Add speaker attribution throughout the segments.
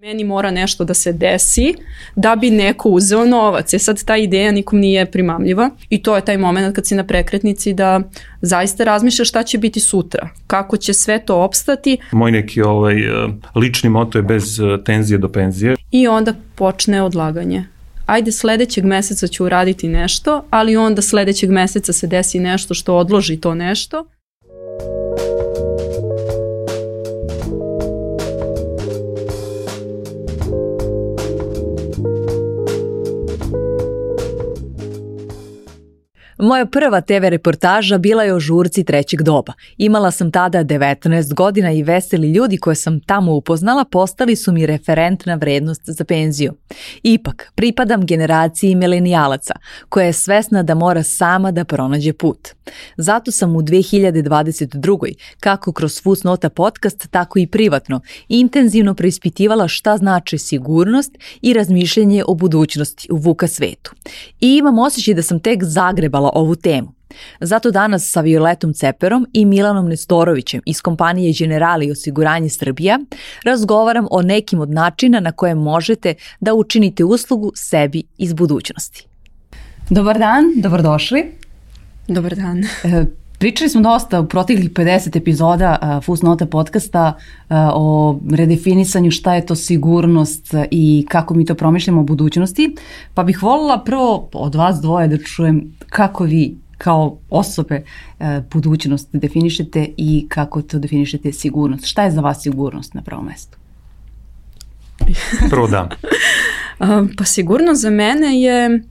Speaker 1: Meni mora nešto da se desi da bi neko uzeo novac. E sad ta ideja nikom nije primamljiva i to je taj moment kad si na prekretnici da zaista razmišljaš šta će biti sutra, kako će sve to opstati.
Speaker 2: Moj neki ovaj, lični moto je bez eh, tenzije do penzije.
Speaker 1: I onda počne odlaganje ajde sledećeg meseca ću uraditi nešto, ali onda sledećeg meseca se desi nešto što odloži to nešto.
Speaker 3: Moja prva TV reportaža bila je o žurci trećeg doba. Imala sam tada 19 godina i veseli ljudi koje sam tamo upoznala postali su mi referentna vrednost za penziju. Ipak, pripadam generaciji milenijalaca, koja je svesna da mora sama da pronađe put. Zato sam u 2022. kako kroz Fusnota podcast, tako i privatno, intenzivno preispitivala šta znači sigurnost i razmišljanje o budućnosti u VUKA svetu. I imam osjećaj da sam tek zagrebala ovu temu. Zato danas sa Violetom Ceperom i Milanom Nestorovićem iz kompanije Generali osiguranje Srbija razgovaram o nekim od načina na koje možete da učinite uslugu sebi iz budućnosti. Dobar dan, dobrodošli.
Speaker 1: Dobar dan.
Speaker 3: Pričali smo dosta u proteklih 50 epizoda uh, Fusnota podcasta uh, o redefinisanju šta je to sigurnost i kako mi to promišljamo u budućnosti, pa bih volila prvo od vas dvoje da čujem kako vi kao osobe uh, budućnost definišete i kako to definišete sigurnost. Šta je za vas sigurnost na prvom mestu?
Speaker 2: Prvo da.
Speaker 1: pa sigurnost za mene je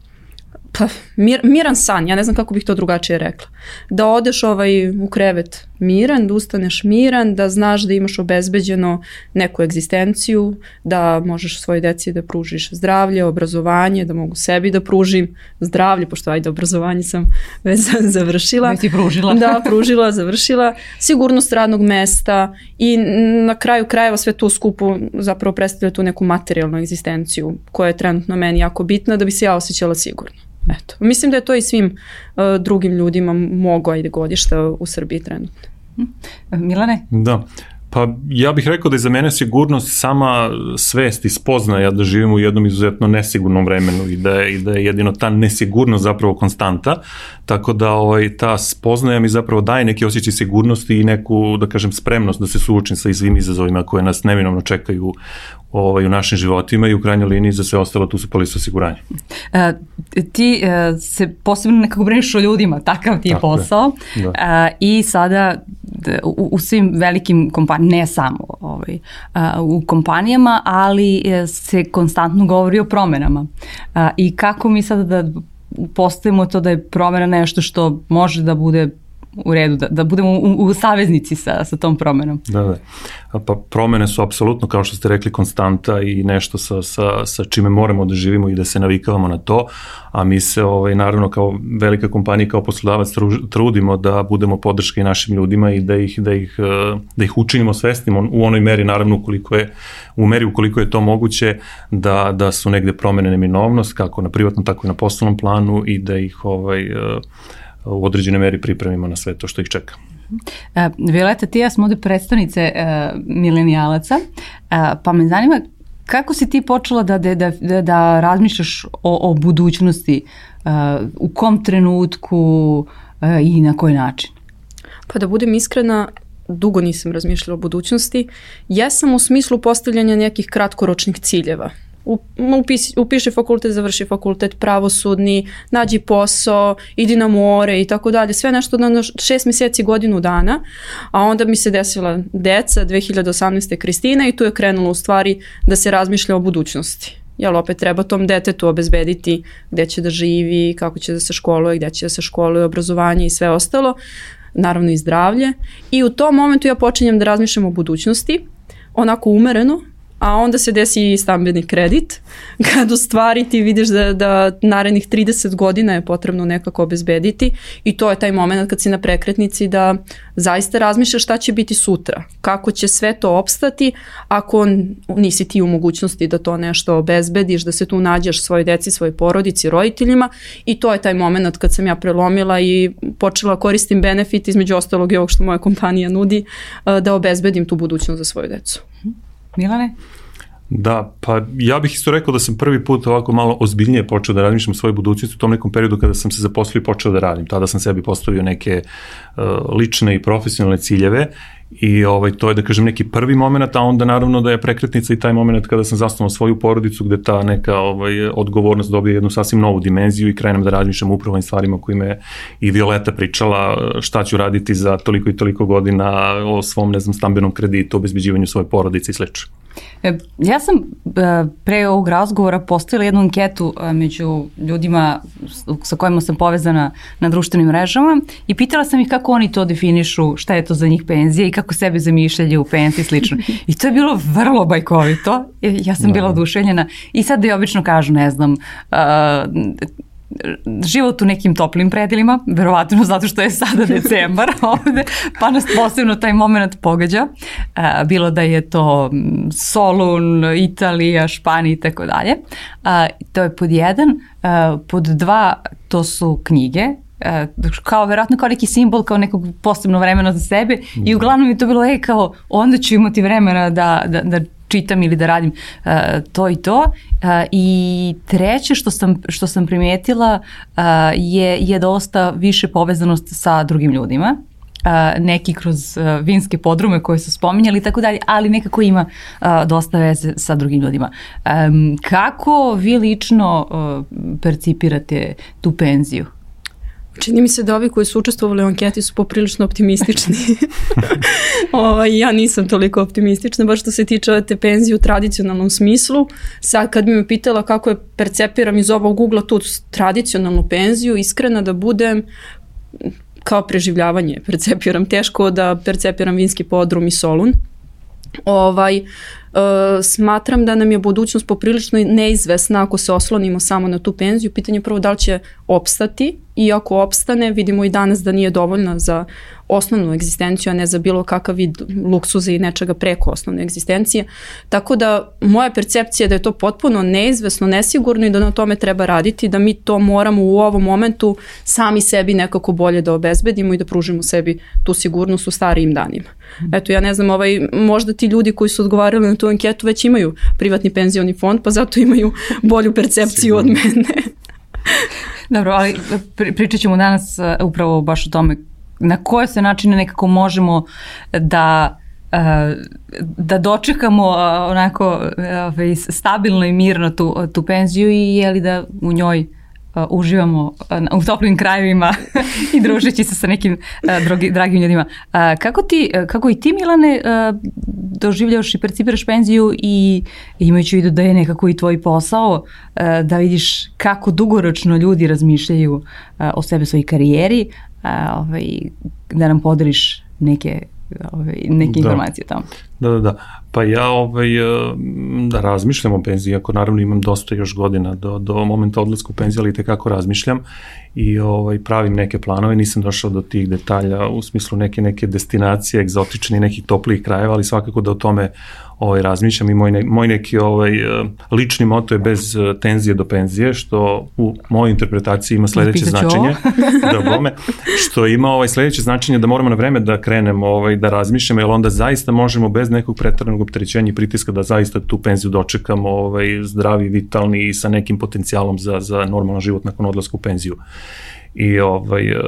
Speaker 1: pa, mir, miran san, ja ne znam kako bih to drugačije rekla. Da odeš ovaj u krevet miran, da ustaneš miran, da znaš da imaš obezbeđeno neku egzistenciju, da možeš svoje deci da pružiš zdravlje, obrazovanje, da mogu sebi da pružim zdravlje, pošto ajde obrazovanje sam već završila.
Speaker 3: Već ti pružila.
Speaker 1: Da, pružila, završila. Sigurnost radnog mesta i na kraju krajeva sve to skupo zapravo predstavlja tu neku materijalnu egzistenciju koja je trenutno meni jako bitna da bi se ja osjećala sigurno. Eto. Mislim da je to i svim uh, drugim ljudima mogo ajde godišta u Srbiji trenutno. Hm?
Speaker 3: Milane?
Speaker 2: Da. Pa ja bih rekao da je za mene sigurnost sama svest i spoznaja da živimo u jednom izuzetno nesigurnom vremenu i da je, i da je jedino ta nesigurnost zapravo konstanta, tako da ovaj, ta spoznaja mi zapravo daje neki osjećaj sigurnosti i neku, da kažem, spremnost da se suočim sa svim izazovima koje nas neminovno čekaju ovaj, u našim životima i u krajnjoj liniji za sve ostalo tu su polisa osiguranja.
Speaker 3: E, ti e, se posebno nekako brineš o ljudima, takav ti je Tako posao je. Da. E, i sada u, u svim velikim kompanijama, ne samo ovaj, u kompanijama, ali e, se konstantno govori o promenama. I kako mi sada da postavimo to da je promena nešto što može da bude u redu, da, da budemo u, u saveznici sa, sa tom promenom.
Speaker 2: Da, da. Pa promene su apsolutno, kao što ste rekli, konstanta i nešto sa, sa, sa čime moramo da živimo i da se navikavamo na to, a mi se, ovaj, naravno, kao velika kompanija, kao poslodavac trudimo da budemo podrška i našim ljudima i da ih, da ih, da ih učinimo svesnim u onoj meri, naravno, ukoliko je, u meri ukoliko je to moguće, da, da su negde promene neminovnost, kako na privatnom, tako i na poslovnom planu i da ih ovaj, u određenoj meri pripremimo na sve to što ih čeka.
Speaker 3: Uh, Violeta, ti ja smo ovde predstavnice uh, milenijalaca, uh, pa me zanima kako si ti počela da, da, da, da razmišljaš o, o budućnosti, uh, u kom trenutku uh, i na koji način?
Speaker 1: Pa da budem iskrena, dugo nisam razmišljala o budućnosti. Jesam u smislu postavljanja nekih kratkoročnih ciljeva upis, upiši fakultet, završi fakultet, pravosudni, nađi posao, idi na more i tako dalje. Sve nešto na šest meseci, godinu dana, a onda mi se desila deca, 2018. Kristina i tu je krenulo u stvari da se razmišlja o budućnosti jel opet treba tom detetu obezbediti gde će da živi, kako će da se školuje, gde će da se školuje, obrazovanje i sve ostalo, naravno i zdravlje. I u tom momentu ja počinjem da razmišljam o budućnosti, onako umereno, a onda se desi i stambeni kredit, kad u stvari ti vidiš da, da narednih 30 godina je potrebno nekako obezbediti i to je taj moment kad si na prekretnici da zaista razmišljaš šta će biti sutra, kako će sve to opstati ako nisi ti u mogućnosti da to nešto obezbediš, da se tu nađeš svojoj deci, svojoj porodici, roditeljima i to je taj moment kad sam ja prelomila i počela koristim benefit između ostalog i ovog što moja kompanija nudi da obezbedim tu budućnost za svoju decu.
Speaker 3: Milane?
Speaker 2: Da, pa ja bih isto rekao da sam prvi put ovako malo ozbiljnije počeo da razmišljam o svojoj budućnosti u tom nekom periodu kada sam se zaposlio i počeo da radim. Tada sam sebi postavio neke uh, lične i profesionalne ciljeve i ovaj, to je da kažem neki prvi moment, a onda naravno da je prekretnica i taj moment kada sam zasnovao svoju porodicu gde ta neka ovaj, odgovornost dobije jednu sasvim novu dimenziju i krenem da razmišljam upravo ovim stvarima kojima je i Violeta pričala šta ću raditi za toliko i toliko godina o svom, ne znam, stambenom kreditu, obezbeđivanju svoje porodice i slično.
Speaker 3: E, ja sam e, pre ovog razgovora postavila jednu anketu e, među ljudima sa kojima sam povezana na društvenim mrežama i pitala sam ih kako oni to definišu, šta je to za njih penzija i kako sebe zamišljaju u penziji i slično. I to je bilo vrlo bajkovito. Ja sam bila da. oduševljena i sad da je obično kažu, ne znam, život u nekim toplim predilima, verovatno zato što je sada decembar ovde, pa nas posebno taj moment pogađa. Bilo da je to Solun, Italija, Španija i tako dalje. To je pod jedan. Pod dva, to su knjige, kao verovatno kao neki simbol, kao nekog posebno vremena za sebe i uglavnom je to bilo, e, kao onda ću imati vremena da, da, da čitam ili da radim uh, to i to. Uh, I treće što sam, što sam primetila uh, je, je dosta više povezanost sa drugim ljudima. Uh, neki kroz uh, vinske podrume koje su spominjali i tako dalje, ali nekako ima uh, dosta veze sa drugim ljudima. Um, kako vi lično uh, percipirate tu penziju?
Speaker 1: Čini mi se da ovi koji su učestvovali u anketi su poprilično optimistični. o, ovaj, ja nisam toliko optimistična, baš što se tiče te penzije u tradicionalnom smislu. Sad kad bi me pitala kako je percepiram iz ovog Google tu tradicionalnu penziju, iskrena da budem kao preživljavanje percepiram. Teško da percepiram vinski podrum i solun. Ovaj, Uh, smatram da nam je budućnost poprilično neizvesna ako se oslonimo samo na tu penziju. Pitanje je prvo da li će opstati i ako opstane, vidimo i danas da nije dovoljna za osnovnu egzistenciju, a ne za bilo kakav vid luksuza i nečega preko osnovne egzistencije. Tako da moja percepcija je da je to potpuno neizvesno, nesigurno i da na tome treba raditi, da mi to moramo u ovom momentu sami sebi nekako bolje da obezbedimo i da pružimo sebi tu sigurnost u starijim danima. Eto, ja ne znam, ovaj, možda ti ljudi koji su odgovarali na tu anketu već imaju privatni penzioni fond, pa zato imaju bolju percepciju od mene.
Speaker 3: Dobro, ali pričat ćemo danas uh, upravo baš o tome na koje se načine nekako možemo da uh, da dočekamo uh, onako ovaj, stabilno i mirno tu, tu penziju i je li da u njoj uh, uživamo uh, u toplim krajevima i družeći se sa nekim uh, drogi, dragim ljudima. Uh, kako, ti, uh, kako i ti Milane uh, doživljaš i percipiraš penziju i imajući vidu da je nekako i tvoj posao uh, da vidiš kako dugoročno ljudi razmišljaju uh, o sebe, svojoj karijeri, uh, ovaj, da nam podeliš neke ovaj, neke da. informacije tamo.
Speaker 2: Da, da, da. Pa ja ovaj, da razmišljam o penziji, ako naravno imam dosta još godina do, do momenta odlaska u penziju, ali tekako razmišljam i ovaj, pravim neke planove, nisam došao do tih detalja u smislu neke neke destinacije, egzotični, nekih toplih krajeva, ali svakako da o tome ovaj, razmišljam. I moj, ne, moj neki ovaj, e, lični moto je bez e, tenzije do penzije, što u mojoj interpretaciji ima sledeće značenje. da bome, što ima ovaj sledeće značenje da moramo na vreme da krenemo ovaj, da razmišljamo, jer onda zaista možemo bez nekog pretrednog opterećenja i pritiska da zaista tu penziju dočekamo ovaj, zdravi, vitalni i sa nekim potencijalom za, za normalan život nakon odlaska u penziju i ovaj, e,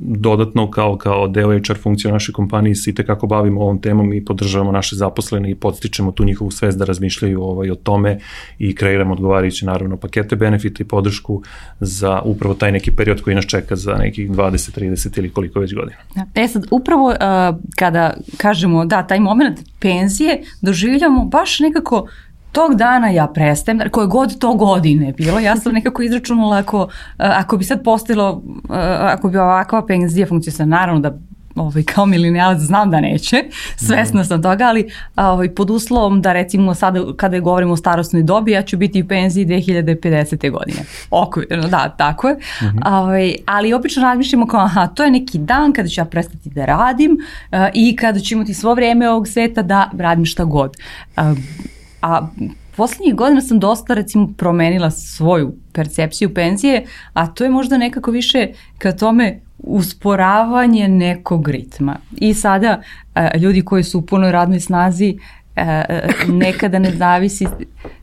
Speaker 2: dodatno kao, kao deo HR funkcije naše kompanije se i tekako bavimo ovom temom i podržavamo naše zaposlene i podstičemo tu njihovu svest da razmišljaju ovaj, o tome i kreiramo odgovarajuće naravno pakete benefita i podršku za upravo taj neki period koji nas čeka za nekih 20, 30 ili koliko već godina.
Speaker 3: Da. E sad, upravo uh, kada kažemo da, taj moment penzije doživljamo baš nekako tog dana ja prestajem, koje god to godine bilo, ja sam nekako izračunala ako, ako bi sad postalo, ako bi ovakva penzija funkcija, naravno da ovaj, kao milenijalac znam da neće, svesna sam toga, ali ovaj, pod uslovom da recimo sada kada govorimo o starostnoj dobi, ja ću biti u penziji 2050. godine. Okvirno, da, tako je. Mhm. -huh. ovaj, ali obično razmišljamo kao, aha, to je neki dan kada ću ja prestati da radim uh, i kada ću imati svo vreme ovog sveta da radim šta god. Uh, a poslednjih godina sam dosta recimo promenila svoju percepciju penzije, a to je možda nekako više ka tome usporavanje nekog ritma. I sada a, ljudi koji su u punoj radnoj snazi nekada ne zavisi,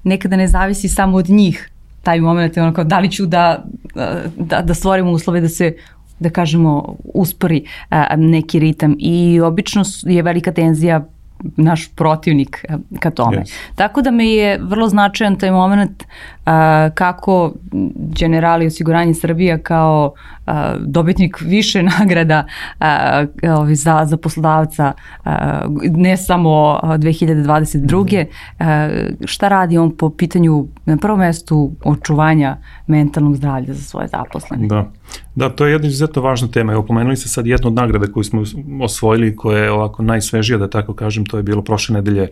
Speaker 3: nekada ne zavisi samo od njih taj moment, ono kao da li ću da, da, da stvorim uslove da se da kažemo uspori a, neki ritam i obično je velika tenzija naš protivnik ka tome. Yes. Tako da me je vrlo značajan taj moment kako generali osiguranje Srbija kao a, dobitnik više nagrada a, a, za, za poslodavca a, ne samo 2022. A, šta radi on po pitanju na prvom mestu očuvanja mentalnog zdravlja za svoje zaposlene?
Speaker 2: Da. Da, to je jedna izuzetno važna tema. Evo, pomenuli ste sad jednu od nagrada koju smo osvojili, koja je ovako najsvežija, da tako kažem, to je bilo prošle nedelje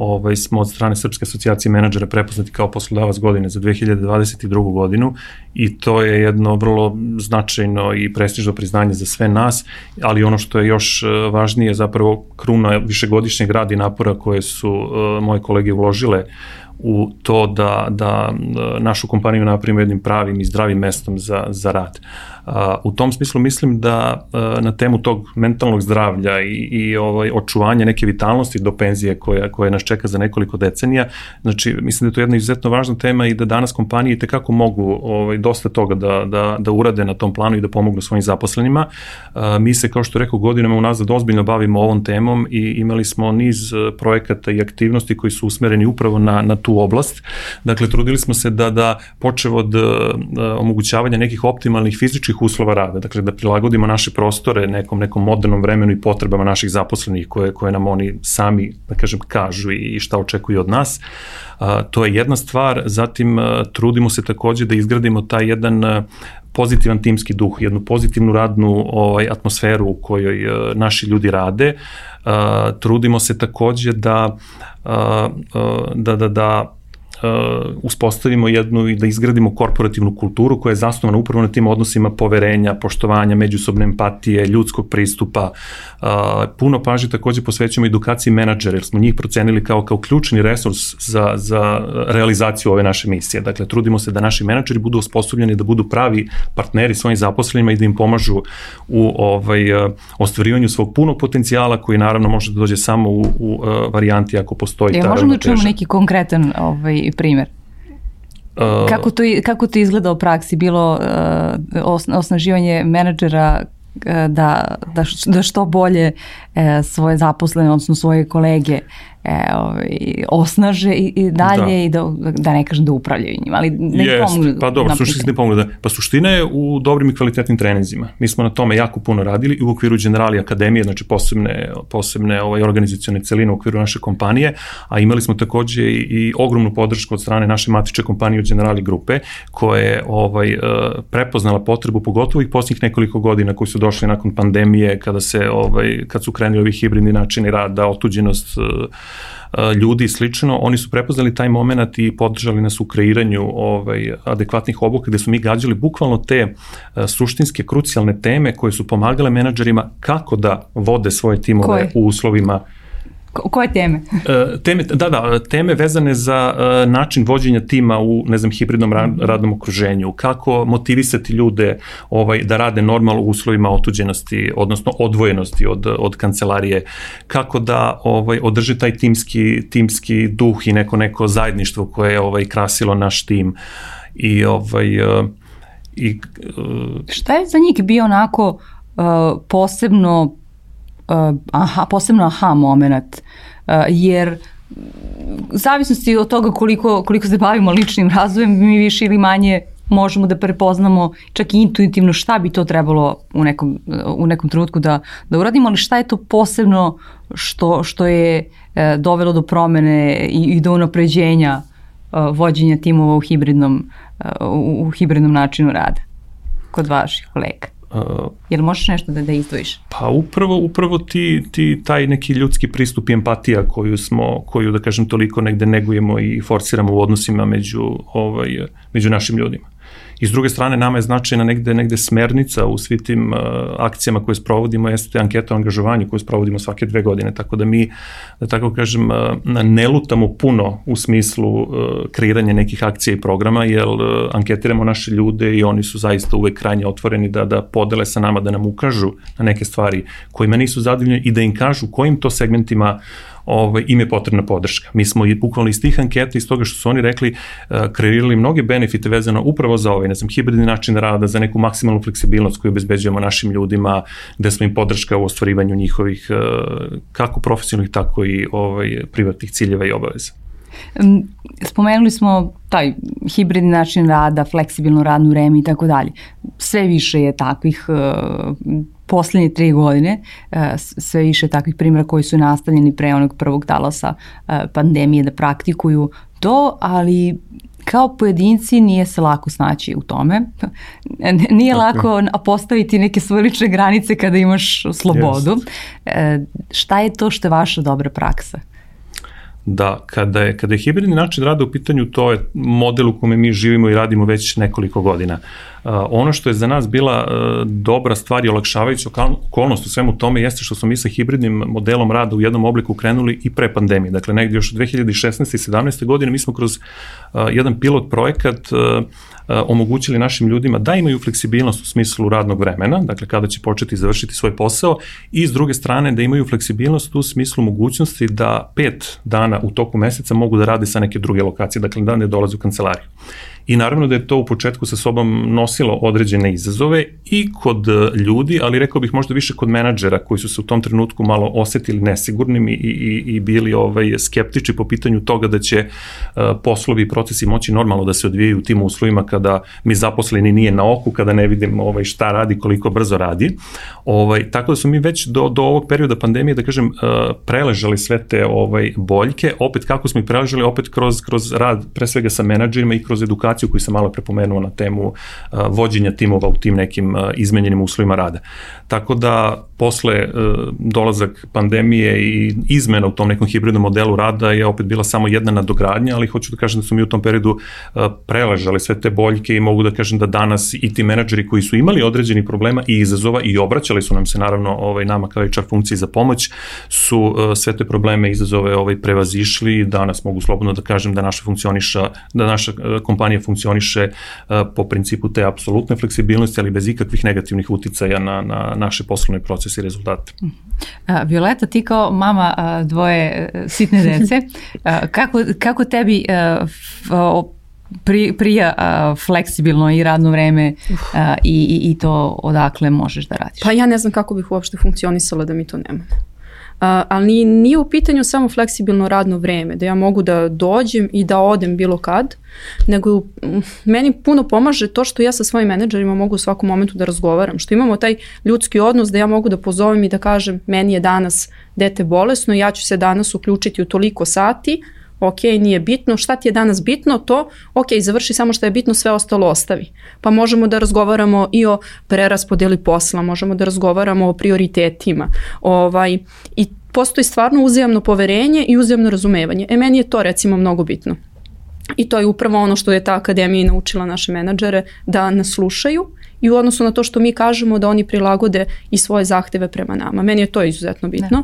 Speaker 2: ovaj, smo od strane Srpske asocijacije menadžera prepoznati kao poslodavac godine za 2022. godinu i to je jedno vrlo značajno i prestižno priznanje za sve nas, ali ono što je još e, važnije zapravo kruna višegodišnjeg rada i napora koje su uh, moje kolege uložile u to da, da našu kompaniju napravimo jednim pravim i zdravim mestom za, za rad. U tom smislu mislim da na temu tog mentalnog zdravlja i, i ovaj, očuvanja neke vitalnosti do penzije koja, koja nas čeka za nekoliko decenija, znači mislim da je to jedna izuzetno važna tema i da danas kompanije tekako mogu ovaj, dosta toga da, da, da urade na tom planu i da pomognu svojim zaposlenima. Mi se, kao što rekao, godinama unazad ozbiljno bavimo ovom temom i imali smo niz e, projekata i aktivnosti koji su usmereni upravo na, na tu oblast. Dakle, trudili smo se da, da počevo od e, omogućavanja nekih optimalnih fizičkih uslova rada, dakle da prilagodimo naše prostore nekom nekom modernom vremenu i potrebama naših zaposlenih koje, koje nam oni sami, da kažem, kažu i šta očekuju od nas. A, to je jedna stvar, zatim trudimo se takođe da izgradimo taj jedan pozitivan timski duh, jednu pozitivnu radnu ovaj atmosferu u kojoj naši ljudi rade. A, trudimo se takođe da a, da da da uh, uspostavimo jednu i da izgradimo korporativnu kulturu koja je zasnovana upravo na tim odnosima poverenja, poštovanja, međusobne empatije, ljudskog pristupa. Uh, puno pažnje takođe posvećujemo edukaciji menadžera, jer smo njih procenili kao, kao ključni resurs za, za realizaciju ove naše misije. Dakle, trudimo se da naši menadžeri budu osposobljeni da budu pravi partneri svojim zaposlenima i da im pomažu u ovaj, uh, ostvarivanju svog punog potencijala koji naravno može da dođe samo u, u varijanti ako postoji
Speaker 3: je, ta možemo da čujemo neki konkretan ovaj, primer? Uh, kako, to, kako to izgleda u praksi? Bilo uh, osnaživanje menadžera uh, da, da, da što bolje uh, svoje zaposlene, odnosno svoje kolege e, ovaj, osnaže i, i dalje da. i da, da ne kažem da upravljaju njima, ali ne
Speaker 2: Jest, pomogu. Pa dobro, suštinski ne pomogu da, pa suština je u dobrim i kvalitetnim treninzima. Mi smo na tome jako puno radili i u okviru Generali Akademije, znači posebne, posebne ovaj, organizacione celine u okviru naše kompanije, a imali smo takođe i, i ogromnu podršku od strane naše matiče kompanije Generali grupe, koja je ovaj, e, prepoznala potrebu, pogotovo i posljednjih nekoliko godina koji su došli nakon pandemije, kada se ovaj, kad su krenuli ovi hibridni načini rada, otuđenost E, ljudi i slično, oni su prepoznali taj moment i podržali nas u kreiranju ovaj, adekvatnih obuka gde su mi gađali bukvalno te e, suštinske, krucijalne teme koje su pomagale menadžerima kako da vode svoje timove koje? u uslovima
Speaker 3: Koje teme?
Speaker 2: E, teme, da, da, teme vezane za uh, način vođenja tima u, ne znam, hibridnom radnom okruženju, kako motivisati ljude ovaj, da rade normalno u uslovima otuđenosti, odnosno odvojenosti od, od kancelarije, kako da ovaj, održi taj timski, timski duh i neko neko zajedništvo koje je ovaj, krasilo naš tim. I ovaj, uh, i,
Speaker 3: uh, Šta je za njih bio onako uh, posebno aha, posebno aha moment, uh, jer zavisnosti od toga koliko, koliko se bavimo ličnim razvojem, mi više ili manje možemo da prepoznamo čak i intuitivno šta bi to trebalo u nekom, u nekom trenutku da, da uradimo, ali šta je to posebno što, što je e, dovelo do promene i, i do unapređenja vođenja timova u hibridnom, u, u hibridnom načinu rada kod vaših kolega? Uh, Jel možeš nešto da, da izdvojiš?
Speaker 2: Pa upravo, upravo ti, ti, taj neki ljudski pristup i empatija koju smo, koju da kažem toliko negde negujemo i forsiramo u odnosima među, ovaj, među našim ljudima. I s druge strane, nama je značajna negde, negde smernica u svi tim uh, akcijama koje sprovodimo, jeste anketa o angažovanju koju sprovodimo svake dve godine, tako da mi, da tako kažem, uh, ne lutamo puno u smislu uh, kreiranja nekih akcija i programa, jer uh, anketiramo naše ljude i oni su zaista uvek krajnje otvoreni da, da podele sa nama, da nam ukažu na neke stvari kojima nisu zadovoljni i da im kažu kojim to segmentima ovaj, im je potrebna podrška. Mi smo i bukvalno iz tih anketa, iz toga što su oni rekli, kreirali mnoge benefite vezano upravo za ovaj, ne znam, hibridni način rada, za neku maksimalnu fleksibilnost koju obezbeđujemo našim ljudima, gde smo im podrška u ostvarivanju njihovih kako profesionalnih, tako i ovaj, privatnih ciljeva i obaveza.
Speaker 3: Spomenuli smo taj hibridni način rada, fleksibilno radno vreme i tako dalje. Sve više je takvih uh, poslednje tri godine, uh, sve više takvih primjera koji su nastavljeni pre onog prvog talasa uh, pandemije da praktikuju to, ali kao pojedinci nije se lako snaći u tome. Nije lako postaviti neke svoje lične granice kada imaš slobodu. Yes. Šta je to što je vaša dobra praksa?
Speaker 2: Da kada je, kada je hibridni način rada u pitanju, to je model u kome mi živimo i radimo već nekoliko godina. Uh, ono što je za nas bila uh, dobra stvar i olakšavajuća okolnost u svemu tome jeste što smo mi sa hibridnim modelom rada u jednom obliku krenuli i pre pandemije. Dakle, negdje još 2016. i 17. godine mi smo kroz uh, jedan pilot projekat omogućili našim ljudima da imaju fleksibilnost u smislu radnog vremena, dakle kada će početi završiti svoj posao i s druge strane da imaju fleksibilnost u smislu mogućnosti da pet dana u toku meseca mogu da rade sa neke druge lokacije, dakle da ne dolaze u kancelariju. I naravno da je to u početku sa sobom nosilo određene izazove i kod e, ljudi, ali rekao bih možda više kod menadžera koji su se u tom trenutku malo osetili nesigurnim i, i, i bili ovaj, skeptični po pitanju toga da će uh, poslovi i procesi moći normalno da se odvijaju u tim uslovima kada mi zaposleni nije na oku, kada ne vidimo ovaj, šta radi, koliko brzo radi. Ovaj, tako da su mi već do, do ovog perioda pandemije, da kažem, uh, preležali sve te ovaj, boljke, opet kako smo ih preležali, opet kroz, kroz rad pre svega sa menadžerima i kroz edukaciju edukaciju koju sam malo prepomenuo na temu uh, vođenja timova u tim nekim uh, izmenjenim uslovima rada. Tako da posle uh, dolazak pandemije i izmena u tom nekom hibridnom modelu rada je opet bila samo jedna nadogradnja, ali hoću da kažem da su mi u tom periodu preležali sve te boljke i mogu da kažem da danas i ti menadžeri koji su imali određeni problema i izazova i obraćali su nam se naravno ovaj, nama kao HR funkciji za pomoć, su sve te probleme i izazove ovaj, prevazišli i danas mogu slobodno da kažem da naša funkcioniša, da naša kompanija funkcioniše e, po principu te apsolutne fleksibilnosti, ali bez ikakvih negativnih uticaja na, na naše poslovne procese i rezultate.
Speaker 3: Violeta, ti kao mama dvoje e, sitne dece, kako, kako tebi e, pri, prija a, fleksibilno i radno vreme a, i, i, i to odakle možeš da radiš?
Speaker 1: Pa ja ne znam kako bih uopšte funkcionisala da mi to nemamo ali nije u pitanju samo fleksibilno radno vreme, da ja mogu da dođem i da odem bilo kad, nego meni puno pomaže to što ja sa svojim menadžerima mogu u svakom momentu da razgovaram, što imamo taj ljudski odnos da ja mogu da pozovem i da kažem meni je danas dete bolesno, ja ću se danas uključiti u toliko sati, ok, nije bitno, šta ti je danas bitno, to, ok, završi samo što je bitno, sve ostalo ostavi. Pa možemo da razgovaramo i o preraspodeli posla, možemo da razgovaramo o prioritetima, ovaj, i postoji stvarno uzajamno poverenje i uzajamno razumevanje. E, meni je to recimo mnogo bitno. I to je upravo ono što je ta akademija naučila naše menadžere da nas slušaju i u odnosu na to što mi kažemo da oni prilagode i svoje zahteve prema nama. Meni je to izuzetno bitno.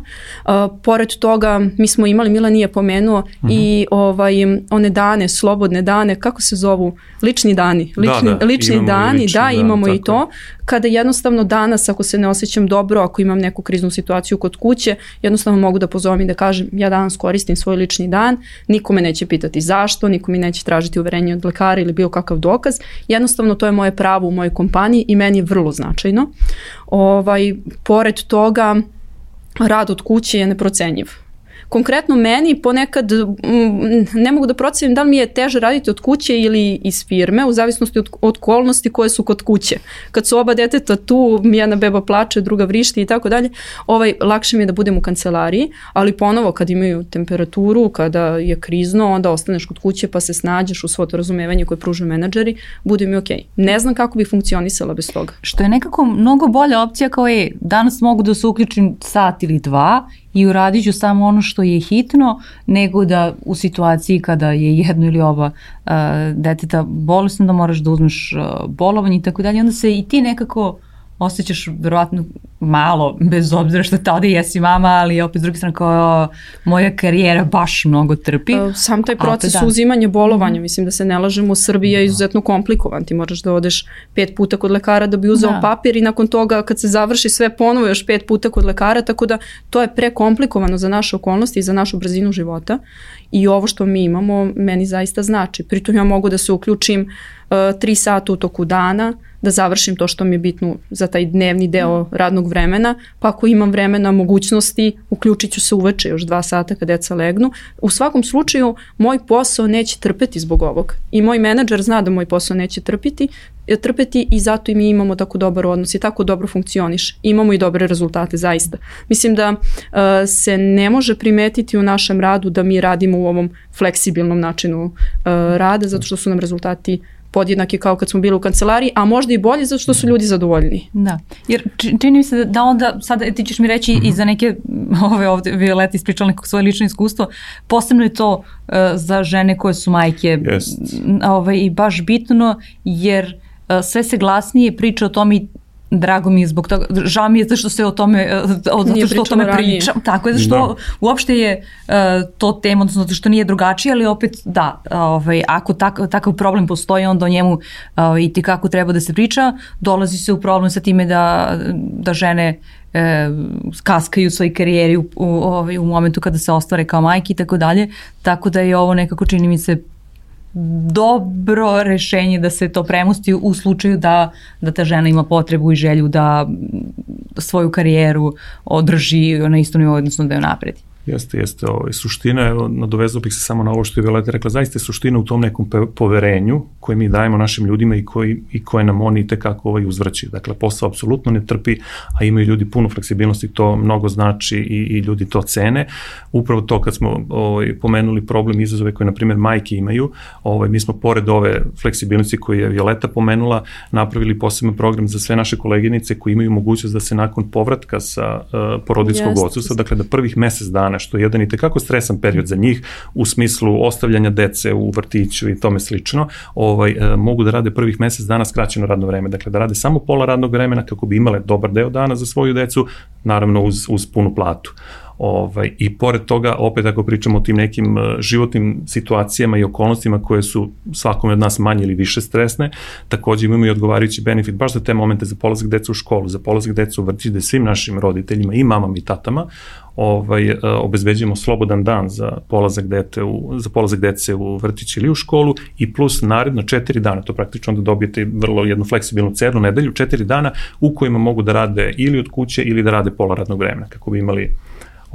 Speaker 1: Uh, pored toga mi smo imali, Mila nije pomenuo, uh -huh. i ovaj, one dane, slobodne dane, kako se zovu? Lični dani. Da, lični, da, da. lični dani, lični, da, imamo i to. Kada jednostavno danas, ako se ne osjećam dobro, ako imam neku kriznu situaciju kod kuće, jednostavno mogu da pozovem i da kažem ja danas koristim svoj lični dan, niko me neće pitati zašto, niko mi neće tražiti uverenje od lekara ili bilo kakav dokaz. Jednostavno to je moje pravo u mojoj kompaniji kompaniji i meni je vrlo značajno. Ovaj, pored toga, rad od kuće je neprocenjiv konkretno meni ponekad ne mogu da procenim da li mi je teže raditi od kuće ili iz firme, u zavisnosti od, okolnosti koje su kod kuće. Kad su oba deteta tu, jedna beba plače, druga vrišti i tako dalje, ovaj, lakše mi je da budem u kancelariji, ali ponovo kad imaju temperaturu, kada je krizno, onda ostaneš kod kuće pa se snađeš u svo razumevanje koje pružuju menadžeri, bude mi okej. Okay. Ne znam kako bi funkcionisala bez toga.
Speaker 3: Što je nekako mnogo bolja opcija kao je, danas mogu da se uključim sat ili dva i uradit ću samo ono što je hitno, nego da u situaciji kada je jedno ili oba uh, deteta bolesno da moraš da uzmeš uh, bolovanje i tako dalje, onda se i ti nekako osjećaš verovatno malo, bez obzira što tada jesi mama, ali opet s druge strane kao moja karijera baš mnogo trpi. E,
Speaker 1: sam taj proces da. uzimanja bolovanja, mm. mislim da se ne lažemo, Srbija je da. izuzetno komplikovan. Ti moraš da odeš pet puta kod lekara da bi uzeo da. papir i nakon toga kad se završi sve ponovo još pet puta kod lekara, tako da to je prekomplikovano za naše okolnosti i za našu brzinu života i ovo što mi imamo meni zaista znači. Pritom ja mogu da se uključim uh, tri sata u toku dana, da završim to što mi je bitno za taj dnevni deo mm. radnog vremena, pa ako imam vremena, mogućnosti, uključit ću se uveče još dva sata kad deca legnu. U svakom slučaju, moj posao neće trpeti zbog ovog. I moj menadžer zna da moj posao neće trpiti, trpeti i zato i mi imamo tako dobar odnos i tako dobro funkcioniš. Imamo i dobre rezultate, zaista. Mislim da uh, se ne može primetiti u našem radu da mi radimo u ovom fleksibilnom načinu uh, rada, zato što su nam rezultati podjednaki kao kad smo bili u kancelariji, a možda i bolje zato što su ljudi zadovoljni.
Speaker 3: Da, jer čini mi se da onda, sada ti ćeš mi reći mm -hmm. i za neke, ove ovde, Violeta ispričala neko svoje lično iskustvo, posebno je to uh, za žene koje su majke yes. ovaj, i baš bitno, jer uh, sve se glasnije priča o tome i drago mi je zbog toga, žao mi je zato što se o tome, e, zato što o tome pričam, tako je, zato što da. uopšte je uh, to tema, odnosno zato što nije drugačije, ali opet da, ovaj, ako tak, takav problem postoji, onda o njemu uh, i ti kako treba da se priča, dolazi se u problem sa time da, da žene e, kaskaju svoj karijeri u, u, u, ovaj, u momentu kada se ostvare kao majke i tako dalje, tako da je ovo nekako čini mi se dobro rešenje da se to premosti u slučaju da, da ta žena ima potrebu i želju da svoju karijeru održi na istom nivou, odnosno da je napredi.
Speaker 2: Jeste, jeste. Ovaj, suština, evo, nadovezao bih se samo na ovo što je Violeta rekla, zaista je suština u tom nekom poverenju koje mi dajemo našim ljudima i, koji, i koje nam oni tekako ovaj uzvraćaju. Dakle, posao apsolutno ne trpi, a imaju ljudi puno fleksibilnosti, to mnogo znači i, i ljudi to cene. Upravo to kad smo ovaj, pomenuli problem izazove koje, na primjer, majke imaju, ovaj, mi smo pored ove fleksibilnosti koje je Violeta pomenula, napravili poseban program za sve naše koleginice koji imaju mogućnost da se nakon povratka sa uh, porodiljskog odsustva, dakle da prvih mesec dana dana, što je jedan i tekako stresan period za njih u smislu ostavljanja dece u vrtiću i tome slično, ovaj, e, mogu da rade prvih mesec dana skraćeno radno vreme, dakle da rade samo pola radnog vremena kako bi imale dobar deo dana za svoju decu, naravno uz, uz punu platu. Ovaj, I pored toga, opet ako pričamo o tim nekim e, životnim situacijama i okolnostima koje su svakome od nas manje ili više stresne, takođe imamo i odgovarajući benefit baš za te momente za polazak deca u školu, za polazak deca u vrtić, da svim našim roditeljima i mamama i tatama ovaj, e, obezbeđujemo slobodan dan za polazak, dete u, za polazak dece u vrtić ili u školu i plus naredno četiri dana, to praktično onda dobijete vrlo jednu fleksibilnu cernu nedelju, četiri dana u kojima mogu da rade ili od kuće ili da rade pola radnog vremena, kako bi imali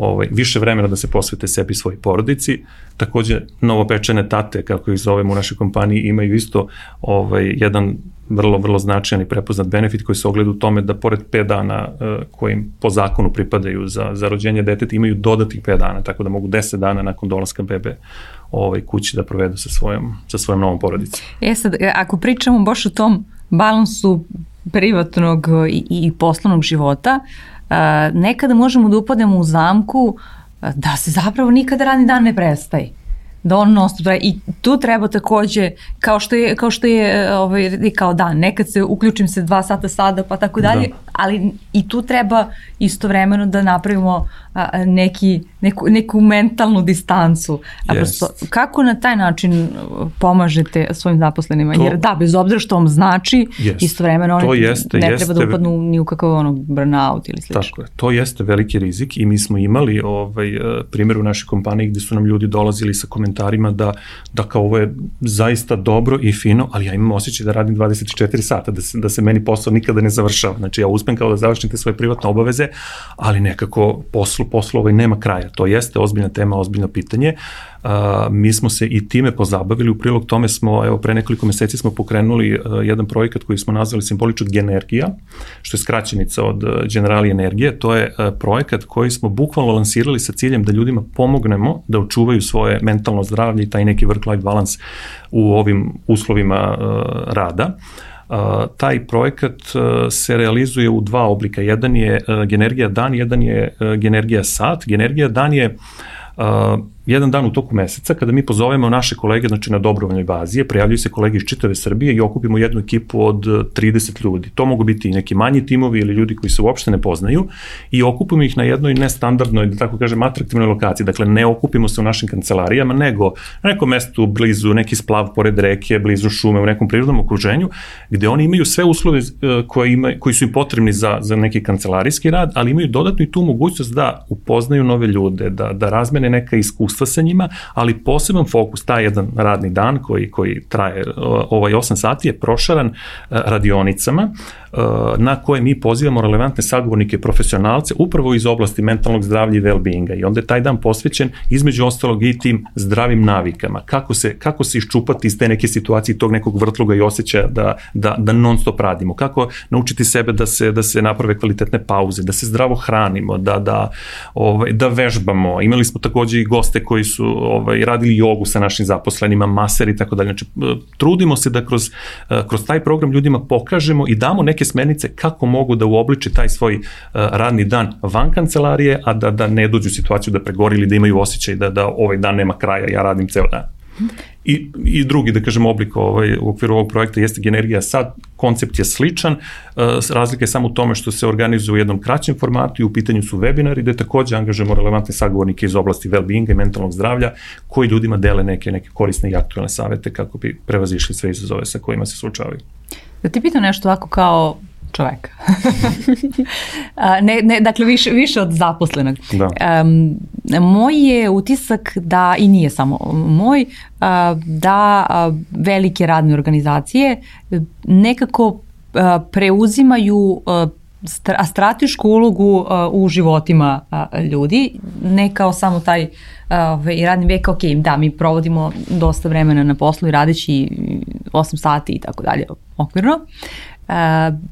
Speaker 2: ovaj, više vremena da se posvete sebi i svojoj porodici. Takođe, novopečene tate, kako ih zovemo u našoj kompaniji, imaju isto ovaj, jedan vrlo, vrlo značajan i prepoznat benefit koji se ogleda u tome da pored 5 dana uh, kojim po zakonu pripadaju za, za rođenje deteta imaju dodatih 5 dana, tako da mogu 10 dana nakon dolaska bebe ovaj, kući da provedu sa svojom, sa svojom novom porodicom.
Speaker 3: E sad, e, ako pričamo baš o tom balansu privatnog i, i poslovnog života, uh, nekada možemo da upadnemo u zamku da se zapravo nikada radni dan ne prestaje da on stop i tu treba takođe kao što je kao što je ovaj kao dan nekad se uključim se dva sata sada pa tako dalje da. Ali i tu treba istovremeno da napravimo a, neki neku, neku mentalnu distancu a yes. prosto, kako na taj način pomažete svojim zaposlenima to, jer da bez obzira što vam znači yes. istovremeno oni jeste, ne jeste, treba da upadnu ni u kakav ono burnout ili slično
Speaker 2: tako je to jeste veliki rizik i mi smo imali ovaj e, primjer u našoj kompaniji gde su nam ljudi dolazili sa komentarima da, da kao ovo je zaista dobro i fino, ali ja imam osjećaj da radim 24 sata, da se, da se meni posao nikada ne završava. Znači ja uspem kao da završim te svoje privatne obaveze, ali nekako poslu, poslu ovaj nema kraja. To jeste ozbiljna tema, ozbiljno pitanje. A, mi smo se i time pozabavili, u prilog tome smo, evo, pre nekoliko meseci smo pokrenuli a, jedan projekat koji smo nazvali simboličnog Genergija, što je skraćenica od Generali Energije, to je a, projekat koji smo bukvalno lansirali sa ciljem da ljudima pomognemo da očuvaju svoje mentalno zdravlje i taj neki work-life balance u ovim uslovima a, rada. Uh, taj projekat uh, se realizuje u dva oblika. Jedan je uh, Genergija dan, jedan je Genergija sat. Genergija dan je jedan dan u toku meseca kada mi pozovemo naše kolege znači na dobrovoljnoj bazi, prijavljuju se kolege iz čitave Srbije i okupimo jednu ekipu od 30 ljudi. To mogu biti i neki manji timovi ili ljudi koji se uopšte ne poznaju i okupimo ih na jednoj nestandardnoj, da tako kažem, atraktivnoj lokaciji. Dakle, ne okupimo se u našim kancelarijama, nego na nekom mestu blizu, neki splav pored reke, blizu šume, u nekom prirodnom okruženju, gde oni imaju sve uslove e, koje ima, koji su im potrebni za, za neki kancelarijski rad, ali imaju dodatnu i tu mogućnost da upoznaju nove ljude, da, da razmene neka iskustva sa njima, ali poseban fokus, taj jedan radni dan koji, koji traje ovaj 8 sati je prošaran e, radionicama e, na koje mi pozivamo relevantne sagovornike profesionalce upravo iz oblasti mentalnog zdravlja i well-beinga. I onda je taj dan posvećen između ostalog i tim zdravim navikama, kako se, kako se iščupati iz te neke situacije, tog nekog vrtloga i osjećaja da, da, da non stop radimo, kako naučiti sebe da se, da se naprave kvalitetne pauze, da se zdravo hranimo, da, da, ovaj, da vežbamo. Imali smo takođe i goste koji su ovaj, radili jogu sa našim zaposlenima, maser i tako dalje. Znači, trudimo se da kroz, kroz taj program ljudima pokažemo i damo neke smernice kako mogu da uobliče taj svoj radni dan van kancelarije, a da, da ne dođu u situaciju da pregori ili da imaju osjećaj da, da ovaj dan nema kraja, ja radim ceo dan. I, I drugi, da kažem, oblik ovaj, u okviru ovog projekta jeste Genergija sad, koncept je sličan, uh, razlika je samo u tome što se organizuje u jednom kraćem formatu i u pitanju su webinari, gde takođe angažujemo relevantne sagovornike iz oblasti well-beinga i mentalnog zdravlja, koji ljudima dele neke, neke korisne i aktualne savete kako bi prevazišli sve izazove sa kojima se slučavaju.
Speaker 3: Da ti pitam nešto ovako kao čoveka. ne, ne, dakle, više, više od zaposlenog.
Speaker 2: Da.
Speaker 3: Um, moj je utisak da, i nije samo moj, uh, da uh, velike radne organizacije nekako uh, preuzimaju a stratešku ulogu uh, u životima uh, ljudi, ne kao samo taj uh, radni vek, ok, da, mi provodimo dosta vremena na poslu i radeći 8 sati i tako dalje okvirno,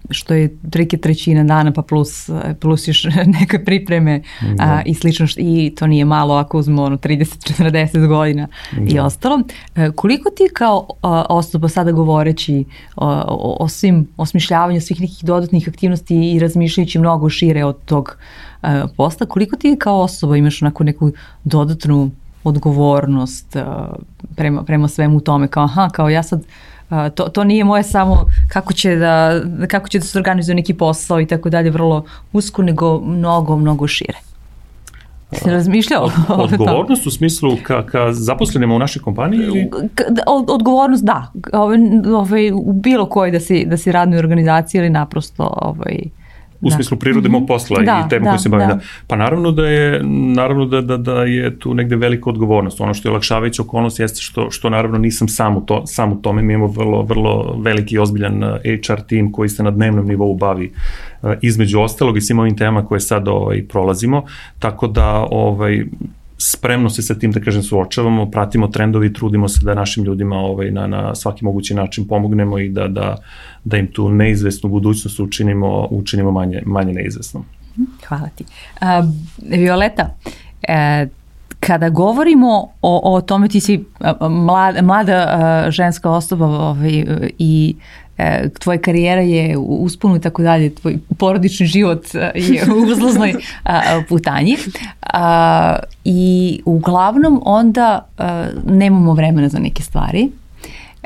Speaker 3: što je trike trećina dana pa plus, plus još neke pripreme da. a, i slično što, i to nije malo ako uzmemo ono 30-40 godina da. i ostalo. E, koliko ti kao osoba sada govoreći o, o svim osmišljavanju svih nekih dodatnih aktivnosti i razmišljajući mnogo šire od tog a, posla, koliko ti kao osoba imaš onako neku dodatnu odgovornost a, prema, prema svemu tome kao aha, kao ja sad to, to nije moje samo kako će da, kako će da se organizuje neki posao i tako dalje vrlo usko, nego mnogo, mnogo šire. Se razmišljao?
Speaker 2: Od, odgovornost u smislu ka, ka zaposlenima u našoj kompaniji? Ili?
Speaker 3: Da, od, odgovornost da. Ove, ove, u bilo kojoj da si, da si radnoj organizaciji ili naprosto ovaj,
Speaker 2: u da. smislu prirode mog mhm. posla da, i tema da, koje se bavim. Da. da. Pa naravno da je naravno da, da, da je tu negde velika odgovornost. Ono što je olakšavajuća okolnost jeste što, što naravno nisam sam u, to, sam u tome. Mi imamo vrlo, vrlo veliki i ozbiljan HR tim koji se na dnevnom nivou bavi uh, između ostalog i svim ovim temama koje sad ovaj, prolazimo. Tako da ovaj, spremno se sa tim, da kažem, suočavamo, pratimo trendovi i trudimo se da našim ljudima ovaj, na, na svaki mogući način pomognemo i da, da, da im tu neizvesnu budućnost učinimo, učinimo manje, manje neizvesnom.
Speaker 3: Hvala ti. Uh, Violeta, uh, kada govorimo o, o tome ti si mlada, mlada ženska osoba ovaj, i e, tvoja karijera je u usponu i tako dalje, tvoj porodični život e, je u uzlaznoj a, putanji a, i uglavnom onda a, nemamo vremena za neke stvari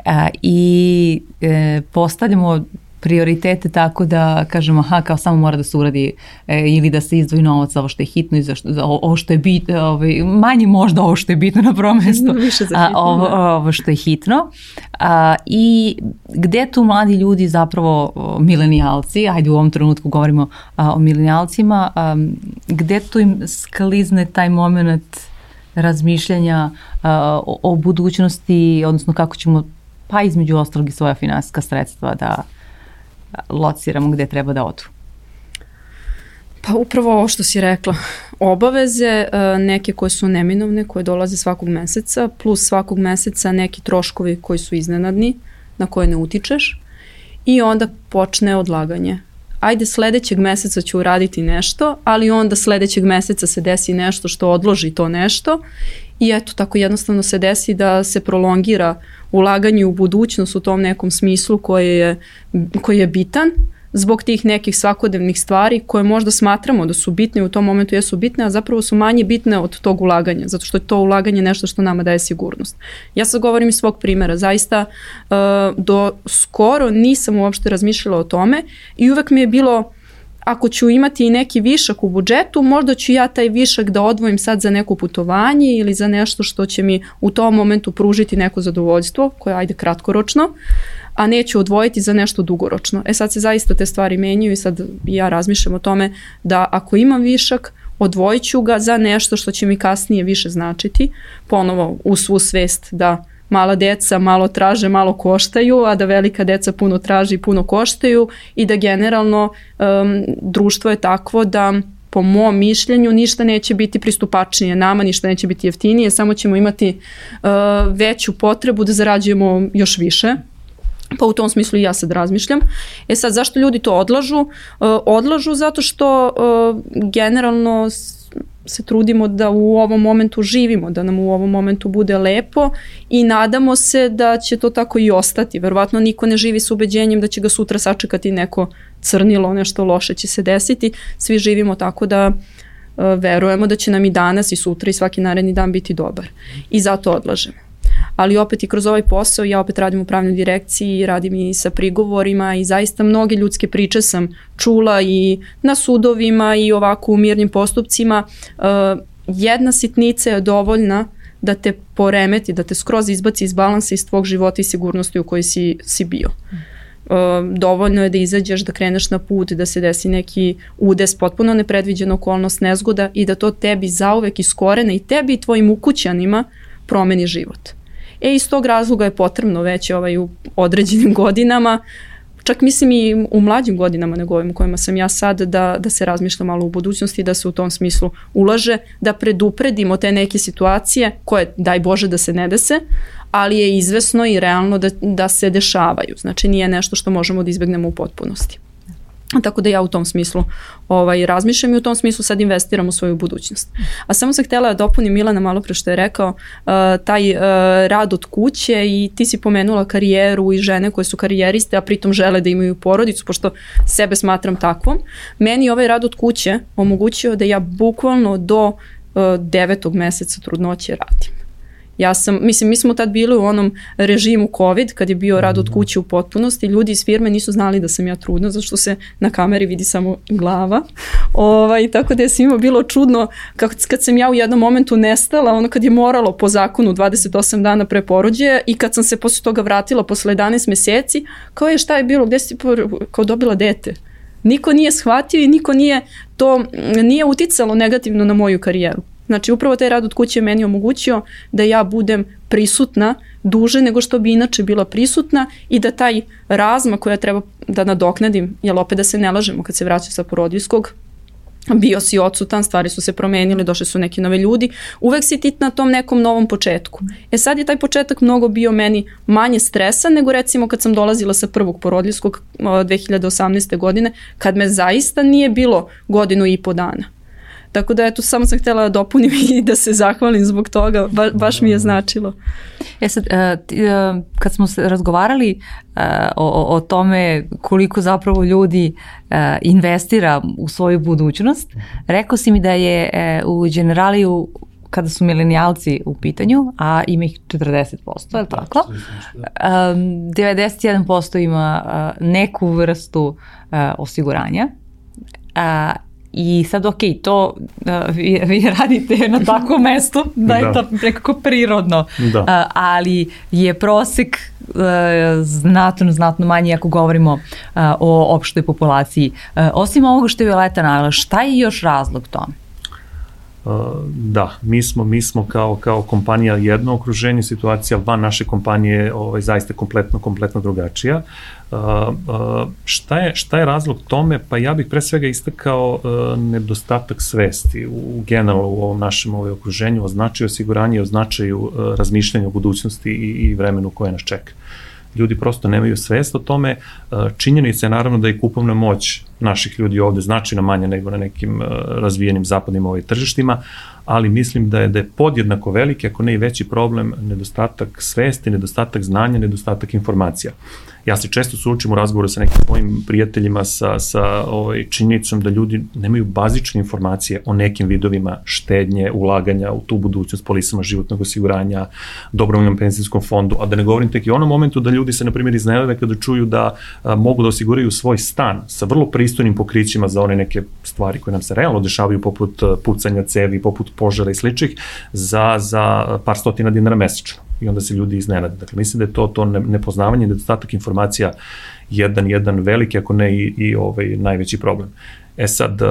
Speaker 3: a, i e, postavljamo prioritete tako da kažemo aha kao samo mora da se uradi e, ili da se izdvoji novac za ovo što je hitno i za, što, za ovo što je bitno, ovaj, manje možda ovo što je bitno na prvom mestu,
Speaker 1: Više za
Speaker 3: hitno, a, ovo, da. ovo što je hitno. A, I gde tu mladi ljudi zapravo milenijalci, ajde u ovom trenutku govorimo a, o milenijalcima, a, gde tu im sklizne taj moment razmišljanja a, o, o budućnosti, odnosno kako ćemo pa između ostalog i svoja finansijska sredstva da lociramo gde treba da odu?
Speaker 1: Pa upravo ovo što si rekla, obaveze e, neke koje su neminovne, koje dolaze svakog meseca, plus svakog meseca neki troškovi koji su iznenadni, na koje ne utičeš i onda počne odlaganje. Ajde sledećeg meseca ću uraditi nešto, ali onda sledećeg meseca se desi nešto što odloži to nešto i eto tako jednostavno se desi da se prolongira ulaganje u budućnost u tom nekom smislu koji je, koji je bitan, zbog tih nekih svakodnevnih stvari koje možda smatramo da su bitne u tom momentu jesu bitne, a zapravo su manje bitne od tog ulaganja, zato što je to ulaganje nešto što nama daje sigurnost. Ja sad govorim iz svog primera, zaista uh, do skoro nisam uopšte razmišljala o tome i uvek mi je bilo ako ću imati i neki višak u budžetu, možda ću ja taj višak da odvojim sad za neko putovanje ili za nešto što će mi u tom momentu pružiti neko zadovoljstvo, koje ajde kratkoročno, a neću odvojiti za nešto dugoročno. E sad se zaista te stvari menjaju i sad ja razmišljam o tome da ako imam višak, odvojit ću ga za nešto što će mi kasnije više značiti, ponovo u svu svest da mala deca malo traže, malo koštaju, a da velika deca puno traži i puno koštaju i da generalno um, društvo je takvo da po mom mišljenju ništa neće biti pristupačnije nama, ništa neće biti jeftinije, samo ćemo imati uh, veću potrebu da zarađujemo još više. Pa u tom smislu i ja sad razmišljam. E sad, zašto ljudi to odlažu? Uh, odlažu zato što uh, generalno se trudimo da u ovom momentu živimo, da nam u ovom momentu bude lepo i nadamo se da će to tako i ostati. Verovatno niko ne živi s ubeđenjem da će ga sutra sačekati neko crnilo, nešto loše će se desiti. Svi živimo tako da uh, verujemo da će nam i danas i sutra i svaki naredni dan biti dobar. I zato odlažemo ali opet i kroz ovaj posao ja opet radim u pravnoj direkciji, radim i sa prigovorima i zaista mnoge ljudske priče sam čula i na sudovima i ovako u mirnim postupcima. Uh, jedna sitnica je dovoljna da te poremeti, da te skroz izbaci iz balansa iz tvog života i sigurnosti u kojoj si, si bio. Uh, dovoljno je da izađeš, da kreneš na put, da se desi neki udes, potpuno nepredviđena okolnost, nezgoda i da to tebi zauvek iskorene i tebi i tvojim ukućanima promeni život. E, iz tog razloga je potrebno već ovaj, u određenim godinama, čak mislim i u mlađim godinama nego ovim u kojima sam ja sad, da, da se razmišlja malo u budućnosti, da se u tom smislu ulaže, da predupredimo te neke situacije koje, daj Bože, da se ne dese, ali je izvesno i realno da, da se dešavaju. Znači nije nešto što možemo da izbegnemo u potpunosti. Tako da ja u tom smislu ovaj, razmišljam i u tom smislu sad investiram u svoju budućnost. A samo sam htjela da dopunim Milana malo pre što je rekao, uh, taj uh, rad od kuće i ti si pomenula karijeru i žene koje su karijeriste, a pritom žele da imaju porodicu, pošto sebe smatram takvom. Meni ovaj rad od kuće omogućio da ja bukvalno do uh, devetog meseca trudnoće radim. Ja sam, mislim, mi smo tad bili u onom režimu COVID, kad je bio rad od mhm. kuće u potpunosti, ljudi iz firme nisu znali da sam ja trudna, zašto se na kameri vidi samo glava. Ovaj, tako da je svima bilo čudno kako, kad sam ja u jednom momentu nestala, ono kad je moralo po zakonu 28 dana pre porođaja i kad sam se posle toga vratila posle 11 meseci, kao je šta je bilo, gde si kao dobila dete? Niko nije shvatio i niko nije to nije uticalo negativno na moju karijeru. Znači upravo taj rad od kuće meni omogućio da ja budem prisutna duže nego što bi inače bila prisutna i da taj razma koja treba da nadoknadim, jel opet da se ne lažemo kad se vraćam sa porodiljskog, bio si odsutan, stvari su se promenile, došli su neki nove ljudi, uvek si ti na tom nekom novom početku. E sad je taj početak mnogo bio meni manje stresa nego recimo kad sam dolazila sa prvog porodljskog 2018. godine, kad me zaista nije bilo godinu i po dana. Tako da eto, samo sam htjela da dopunim i da se zahvalim zbog toga, ba, baš mi je značilo.
Speaker 3: E sad, e, e, kad smo se razgovarali e, o, o tome koliko zapravo ljudi investira u svoju budućnost, rekao si mi da je u generaliju kada su milenijalci u pitanju, a ima ih 40%, je li tako? Da, 91% ima neku vrstu osiguranja, I sad, ok, to uh, vi, vi radite na takvom mestu, da je da. to nekako prirodno, da. uh, ali je prosek uh, znatno, znatno manji ako govorimo uh, o opštoj populaciji. Uh, osim ovoga što je Violeta navela, šta je još razlog tome?
Speaker 2: Uh, da, mi smo, mi smo kao, kao kompanija jedno okruženje, situacija van naše kompanije ovaj, zaista kompletno, kompletno drugačija. Uh, uh, šta, je, šta je razlog tome? Pa ja bih pre svega istakao uh, nedostatak svesti u generalno u ovom našem ovaj, okruženju o značaju osiguranja i o značaju uh, razmišljanja o budućnosti i, i vremenu koje nas čeka. Uh, ljudi prosto nemaju svest o tome. E, činjenica je naravno da je kupovna moć naših ljudi ovde značajno manja nego na nekim e, razvijenim zapadnim ovaj tržištima, ali mislim da je da je podjednako veliki, ako ne i veći problem, nedostatak svesti, nedostatak znanja, nedostatak informacija. Ja se često suočim u razgovoru sa nekim svojim prijateljima sa, sa ovaj, činjenicom da ljudi nemaju bazične informacije o nekim vidovima štednje, ulaganja u tu budućnost, polisama životnog osiguranja, dobrovoljnom penzijskom fondu, a da ne govorim tek i onom momentu da ljudi se, na primjer, iznenade kada čuju da a, mogu da osiguraju svoj stan sa vrlo pristojnim pokrićima za one neke stvari koje nam se realno dešavaju, poput pucanja cevi, poput požara i sličnih, za, za par stotina dinara mesečno i onda se ljudi iznenade. Dakle, mislim da je to, to nepoznavanje, nedostatak informacija jedan, jedan veliki, ako ne i, i ovaj, najveći problem. E sad, uh,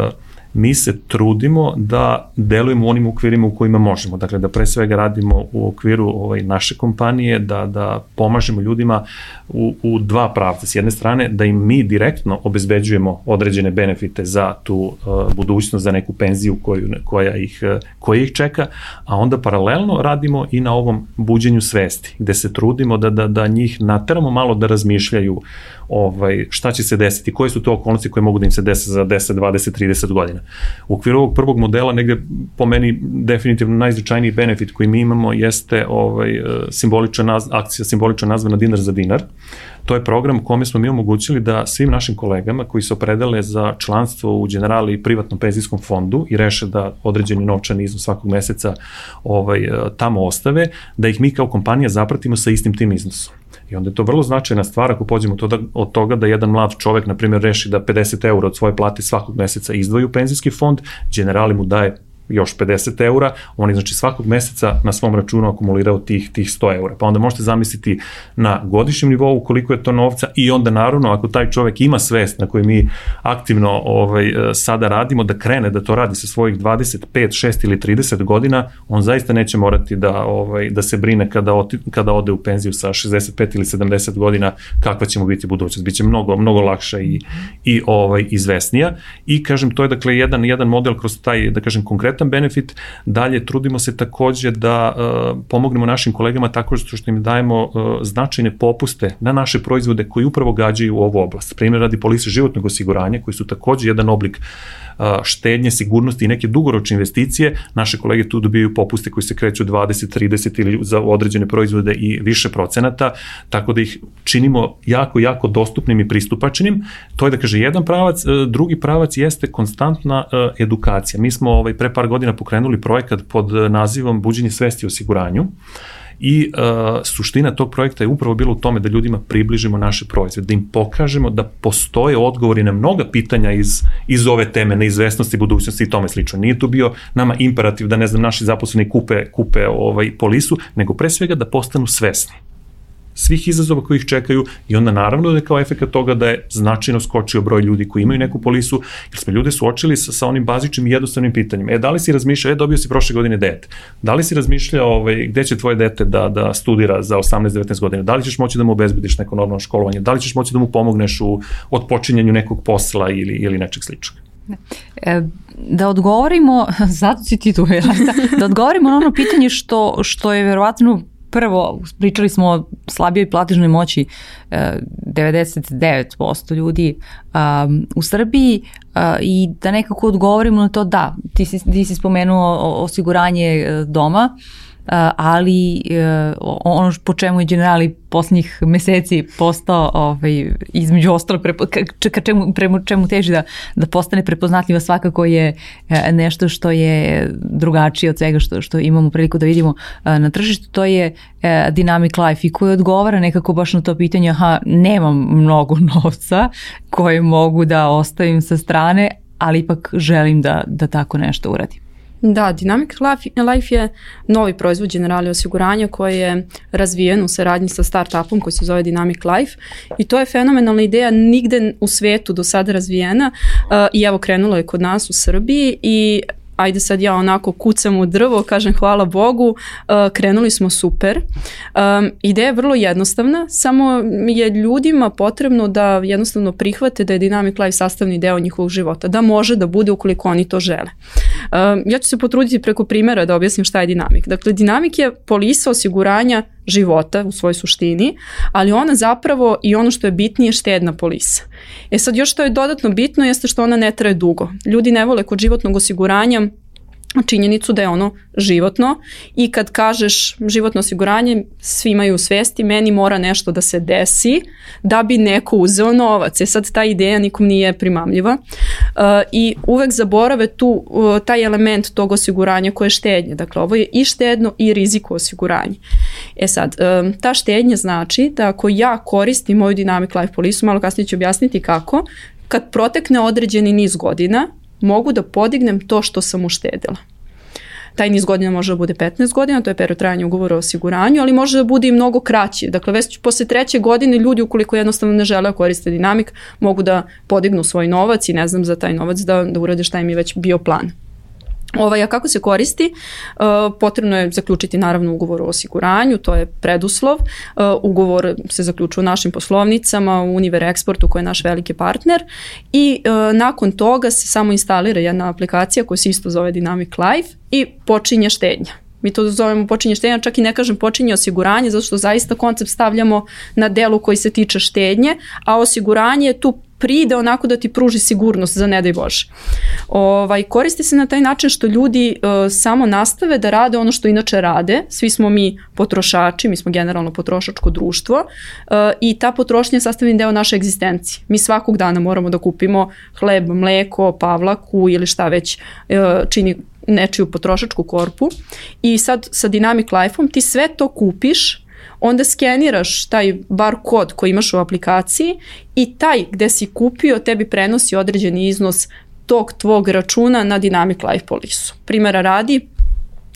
Speaker 2: mi se trudimo da delujemo u onim okvirima u kojima možemo. Dakle, da pre svega radimo u okviru ovaj, naše kompanije, da, da pomažemo ljudima u, u dva pravca. S jedne strane, da im mi direktno obezbeđujemo određene benefite za tu uh, budućnost, za neku penziju koju, koja, ih, uh, koja ih čeka, a onda paralelno radimo i na ovom buđenju svesti, gde se trudimo da, da, da njih nateramo malo da razmišljaju ovaj, šta će se desiti, koje su to okolnosti koje mogu da im se dese za 10, 20, 30 godina. U okviru ovog prvog modela negde po meni definitivno najznačajniji benefit koji mi imamo jeste ovaj, simbolična naz, akcija simbolična nazvana dinar za dinar. To je program kome smo mi omogućili da svim našim kolegama koji se opredele za članstvo u generali privatnom penzijskom fondu i reše da određeni novčani iznos svakog meseca ovaj, tamo ostave, da ih mi kao kompanija zapratimo sa istim tim iznosom. I onda je to vrlo značajna stvar ako pođemo to da, od toga da jedan mlad čovek, na primjer, reši da 50 eura od svoje plate svakog meseca izdvoji u penzijski fond, generali mu daje još 50 eura, on je znači svakog meseca na svom računu akumulirao tih, tih 100 eura. Pa onda možete zamisliti na godišnjem nivou koliko je to novca i onda naravno ako taj čovek ima svest na kojoj mi aktivno ovaj, sada radimo, da krene da to radi sa svojih 25, 6 ili 30 godina, on zaista neće morati da, ovaj, da se brine kada, oti, kada ode u penziju sa 65 ili 70 godina kakva će mu biti budućnost. Biće mnogo, mnogo lakša i, i ovaj, izvesnija. I kažem, to je dakle jedan, jedan model kroz taj, da kažem, konkretan konkretan benefit. Dalje, trudimo se takođe da uh, pomognemo našim kolegama tako što im dajemo uh, značajne popuste na naše proizvode koji upravo gađaju u ovu oblast. Primjer radi polise životnog osiguranja, koji su takođe jedan oblik štednje, sigurnosti i neke dugoročne investicije, naše kolege tu dobijaju popuste koji se kreću 20, 30 ili za određene proizvode i više procenata, tako da ih činimo jako, jako dostupnim i pristupačnim. To je da kaže jedan pravac, e, drugi pravac jeste konstantna e, edukacija. Mi smo ovaj, pre par godina pokrenuli projekat pod nazivom Buđenje svesti o osiguranju i uh, suština tog projekta je upravo bilo u tome da ljudima približimo naše proizvode, da im pokažemo da postoje odgovori na mnoga pitanja iz, iz ove teme, neizvestnosti, budućnosti i tome slično. Nije to bio nama imperativ da, ne znam, naši zaposleni kupe, kupe ovaj polisu, nego pre svega da postanu svesni svih izazova koji ih čekaju i onda naravno da je kao efekt toga da je značajno skočio broj ljudi koji imaju neku polisu, jer smo ljude suočili sa, sa onim bazičnim i jednostavnim pitanjima. E, da li si razmišljao, e, dobio si prošle godine dete, da li si razmišljao ovaj, gde će tvoje dete da, da studira za 18-19 godina, da li ćeš moći da mu obezbediš neko normalno školovanje, da li ćeš moći da mu pomogneš u otpočinjanju nekog posla ili, ili nečeg sličnog.
Speaker 3: E, da odgovorimo, zato si ti tu, da odgovorimo na ono pitanje što, što je verovatno prvo, pričali smo o slabijoj platižnoj moći 99% e, ljudi um, u Srbiji uh, i da nekako odgovorimo na to da, ti si, ti si spomenuo osiguranje e, doma, ali ono po čemu je generali poslednjih meseci postao ovaj, između ostalo prepo, ka čemu, prema čemu teži da, da postane prepoznatljiva svakako je e, nešto što je drugačije od svega što, što imamo priliku da vidimo e, na tržištu, to je e, dynamic life i koji odgovara nekako baš na to pitanje, aha, nemam mnogo novca koje mogu da ostavim sa strane, ali ipak želim da, da tako nešto uradim.
Speaker 1: Da, Dynamic Life je novi proizvod generali osiguranja koji je razvijen u saradnji sa startupom koji se zove Dynamic Life i to je fenomenalna ideja nigde u svetu do sada razvijena uh, i evo krenulo je kod nas u Srbiji i ajde sad ja onako kucam u drvo, kažem hvala Bogu, uh, krenuli smo super. Um, ideja je vrlo jednostavna, samo je ljudima potrebno da jednostavno prihvate da je Dynamic Life sastavni deo njihovog života, da može da bude ukoliko oni to žele. Um, ja ću se potruditi preko primera da objasnim šta je Dynamic. Dakle, Dynamic je polisa osiguranja života u svojoj suštini, ali ona zapravo i ono što je bitnije štedna polisa. E sad još što je dodatno bitno jeste što ona ne traje dugo. Ljudi ne vole kod životnog osiguranja činjenicu da je ono životno i kad kažeš životno osiguranje, svi imaju svesti, meni mora nešto da se desi da bi neko uzeo novac. E sad ta ideja nikom nije primamljiva uh, i uvek zaborave tu uh, taj element tog osiguranja koje je štednje. Dakle, ovo je i štedno i riziko osiguranje. E sad, um, ta štednja znači da ako ja koristim moju Dynamic Life Police, malo kasnije ću objasniti kako, kad protekne određeni niz godina, mogu da podignem to što sam uštedila. Taj niz godina može da bude 15 godina, to je period trajanja ugovora o osiguranju, ali može da bude i mnogo kraći. Dakle, već posle treće godine ljudi ukoliko jednostavno ne žele da koriste dinamik, mogu da podignu svoj novac i ne znam za taj novac da, da urade šta im je već bio plan. Ovaj, a kako se koristi? Uh, potrebno je zaključiti naravno ugovor o osiguranju, to je preduslov. Uh, ugovor se zaključuje u našim poslovnicama, u Univer Exportu koji je naš veliki partner i uh, nakon toga se samo instalira jedna aplikacija koja se isto zove Dynamic Life i počinje štednja. Mi to zovemo počinje štednja, čak i ne kažem počinje osiguranje, zato što zaista koncept stavljamo na delu koji se tiče štednje, a osiguranje je tu pride onako da ti pruži sigurnost za ne daj Bože. Ovaj, koristi se na taj način što ljudi uh, samo nastave da rade ono što inače rade. Svi smo mi potrošači, mi smo generalno potrošačko društvo uh, i ta potrošnja je sastavni deo naše egzistencije. Mi svakog dana moramo da kupimo hleb, mleko, pavlaku ili šta već uh, čini nečiju potrošačku korpu i sad sa Dynamic Life-om ti sve to kupiš onda skeniraš taj bar kod koji imaš u aplikaciji i taj gde si kupio tebi prenosi određeni iznos tog tvog računa na Dynamic Life Polisu. Primera radi,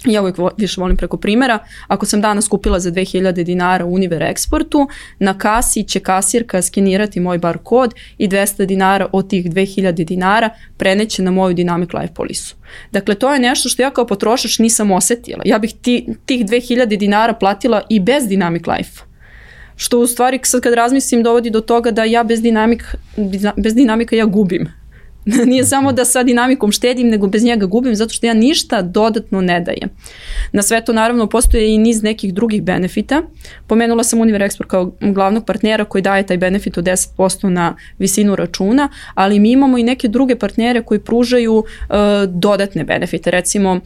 Speaker 1: ja uvijek više volim preko primera, ako sam danas kupila za 2000 dinara u Univer Exportu, na kasi će kasirka skenirati moj bar kod i 200 dinara od tih 2000 dinara preneće na moju Dynamic Life polisu. Dakle, to je nešto što ja kao potrošač nisam osetila. Ja bih ti, tih 2000 dinara platila i bez Dynamic Life što u stvari sad kad razmislim dovodi do toga da ja bez, dinamik, bez dinamika ja gubim. Nije samo da sa dinamikom štedim, nego bez njega gubim, zato što ja ništa dodatno ne dajem. Na sve to naravno postoje i niz nekih drugih benefita. Pomenula sam Univer Export kao glavnog partnera koji daje taj benefit od 10% na visinu računa, ali mi imamo i neke druge partnere koji pružaju uh, dodatne benefite. Recimo, uh,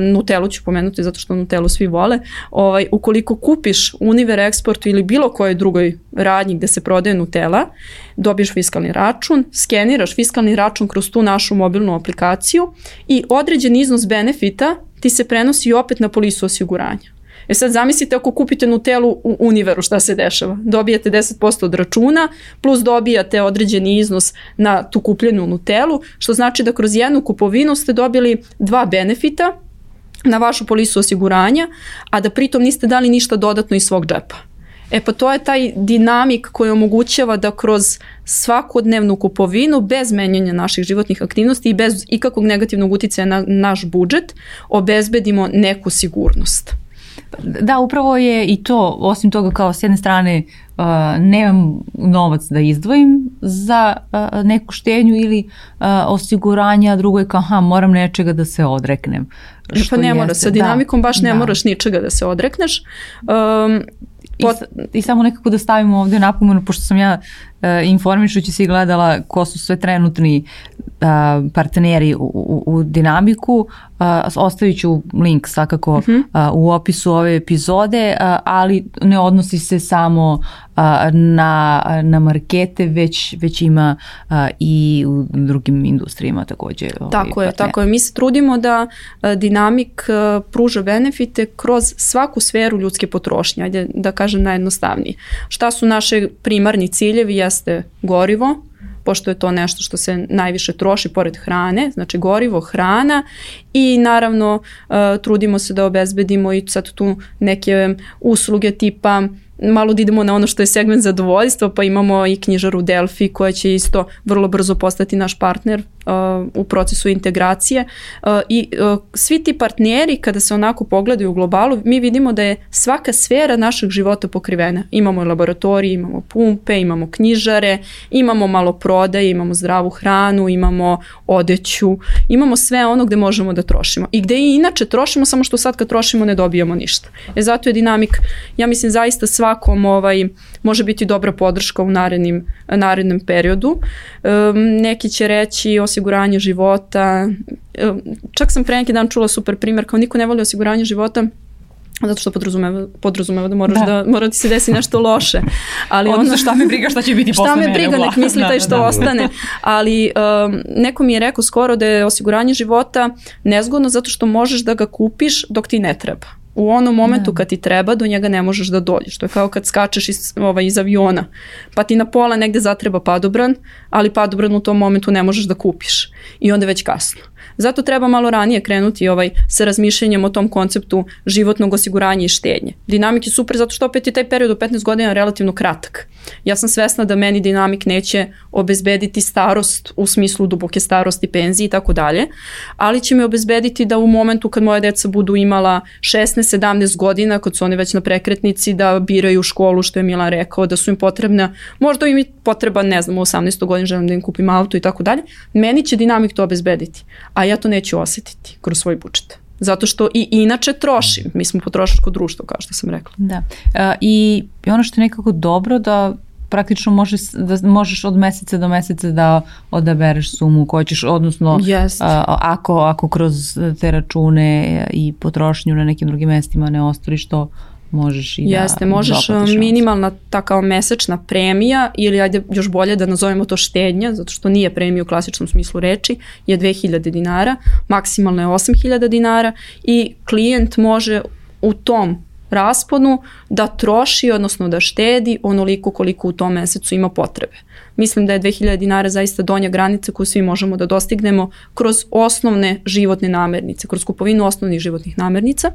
Speaker 1: Nutellu ću pomenuti zato što Nutellu svi vole. Ovaj, ukoliko kupiš Univer Export ili bilo kojoj drugoj radnji gde se prodaje Nutella, dobiješ fiskalni račun, skeniraš fiskalni račun kroz tu našu mobilnu aplikaciju i određen iznos benefita ti se prenosi opet na polisu osiguranja. E sad zamislite ako kupite Nutellu u Univeru šta se dešava. Dobijate 10% od računa plus dobijate određeni iznos na tu kupljenu Nutellu, što znači da kroz jednu kupovinu ste dobili dva benefita na vašu polisu osiguranja, a da pritom niste dali ništa dodatno iz svog džepa. E pa to je taj dinamik koji omogućava da kroz svakodnevnu kupovinu bez menjanja naših životnih aktivnosti i bez ikakvog negativnog uticaja na naš budžet obezbedimo neku sigurnost.
Speaker 3: Da, upravo je i to, osim toga kao s jedne strane uh, nemam novac da izdvojim za uh, neku štenju ili uh, osiguranja, a drugo je kao aha, moram nečega da se odreknem.
Speaker 1: E pa ne mora, sa dinamikom da, baš ne da. moraš ničega da se odrekneš. Um,
Speaker 3: Pot... I, I samo nekako da stavimo ovde napomenu, pošto sam ja e, informišući se i gledala ko su sve trenutni a, partneri u, u, u dinamiku, a, ostavit ću link svakako uh. -huh. a, u opisu ove epizode, a, ali ne odnosi se samo na, na markete, već, već ima i u drugim industrijama takođe.
Speaker 1: Ovaj, tako je, tako je. Mi se trudimo da dinamik pruža benefite kroz svaku sferu ljudske potrošnje, ajde da kažem najjednostavnije. Šta su naše primarni ciljevi? Jeste gorivo, pošto je to nešto što se najviše troši pored hrane, znači gorivo, hrana i naravno uh, trudimo se da obezbedimo i sad tu neke usluge tipa malo da idemo na ono što je segment zadovoljstva, pa imamo i knjižaru Delphi koja će isto vrlo brzo postati naš partner uh, u procesu integracije uh, i uh, svi ti partneri kada se onako pogledaju u globalu, mi vidimo da je svaka sfera našeg života pokrivena. Imamo laboratorije, imamo pumpe, imamo knjižare, imamo malo prodaje, imamo zdravu hranu, imamo odeću, imamo sve ono gde možemo da trošimo. I gde i inače trošimo, samo što sad kad trošimo ne dobijamo ništa. E zato je dinamik, ja mislim zaista sva svakom ovaj, može biti dobra podrška u narednim, narednom periodu. Um, neki će reći osiguranje života. Um, čak sam pre neki dan čula super primjer, kao niko ne voli osiguranje života, zato što podrazumeva, podrazumeva da moraš da. da mora da ti se desi nešto loše.
Speaker 3: Ali Odnosno šta me briga šta će biti
Speaker 1: posle Šta me briga, nek misli da, taj što da, da, ostane. Ali um, neko mi je rekao skoro da je osiguranje života nezgodno zato što možeš da ga kupiš dok ti ne treba u onom momentu da. kad ti treba do njega ne možeš da dođeš. To je kao kad skačeš iz, ovaj, iz aviona, pa ti na pola negde zatreba padobran, ali padobran u tom momentu ne možeš da kupiš i onda je već kasno. Zato treba malo ranije krenuti ovaj sa razmišljanjem o tom konceptu životnog osiguranja i štednje. Dinamik je super zato što opet je taj period od 15 godina relativno kratak. Ja sam svesna da meni dinamik neće obezbediti starost u smislu duboke starosti, penzije i tako dalje, ali će me obezbediti da u momentu kad moja deca budu imala 16-17 godina, kad su oni već na prekretnici, da biraju školu, što je Milan rekao, da su im potrebna, možda im potreba, ne znam, u 18. godini želim da im kupim auto i tako dalje, meni će dinamik to obezbediti, a ja to neću osetiti kroz svoj budžet. Zato što i inače trošim. Mi smo potrošačko društvo, kao što sam rekla.
Speaker 3: Da. E, I ono što je nekako dobro da praktično možeš, da možeš od meseca do meseca da odabereš sumu koju ćeš, odnosno yes. a, ako, ako kroz te račune i potrošnju na nekim drugim mestima ne ostvariš to, možeš i da
Speaker 1: Jeste, možeš um, minimalna ta kao mesečna premija ili ajde još bolje da nazovemo to štednja, zato što nije premija u klasičnom smislu reči, je 2000 dinara, maksimalno je 8000 dinara i klijent može u tom rasponu da troši, odnosno da štedi onoliko koliko u tom mesecu ima potrebe. Mislim da je 2000 dinara zaista donja granica koju svi možemo da dostignemo kroz osnovne životne namernice, kroz kupovinu osnovnih životnih namernica,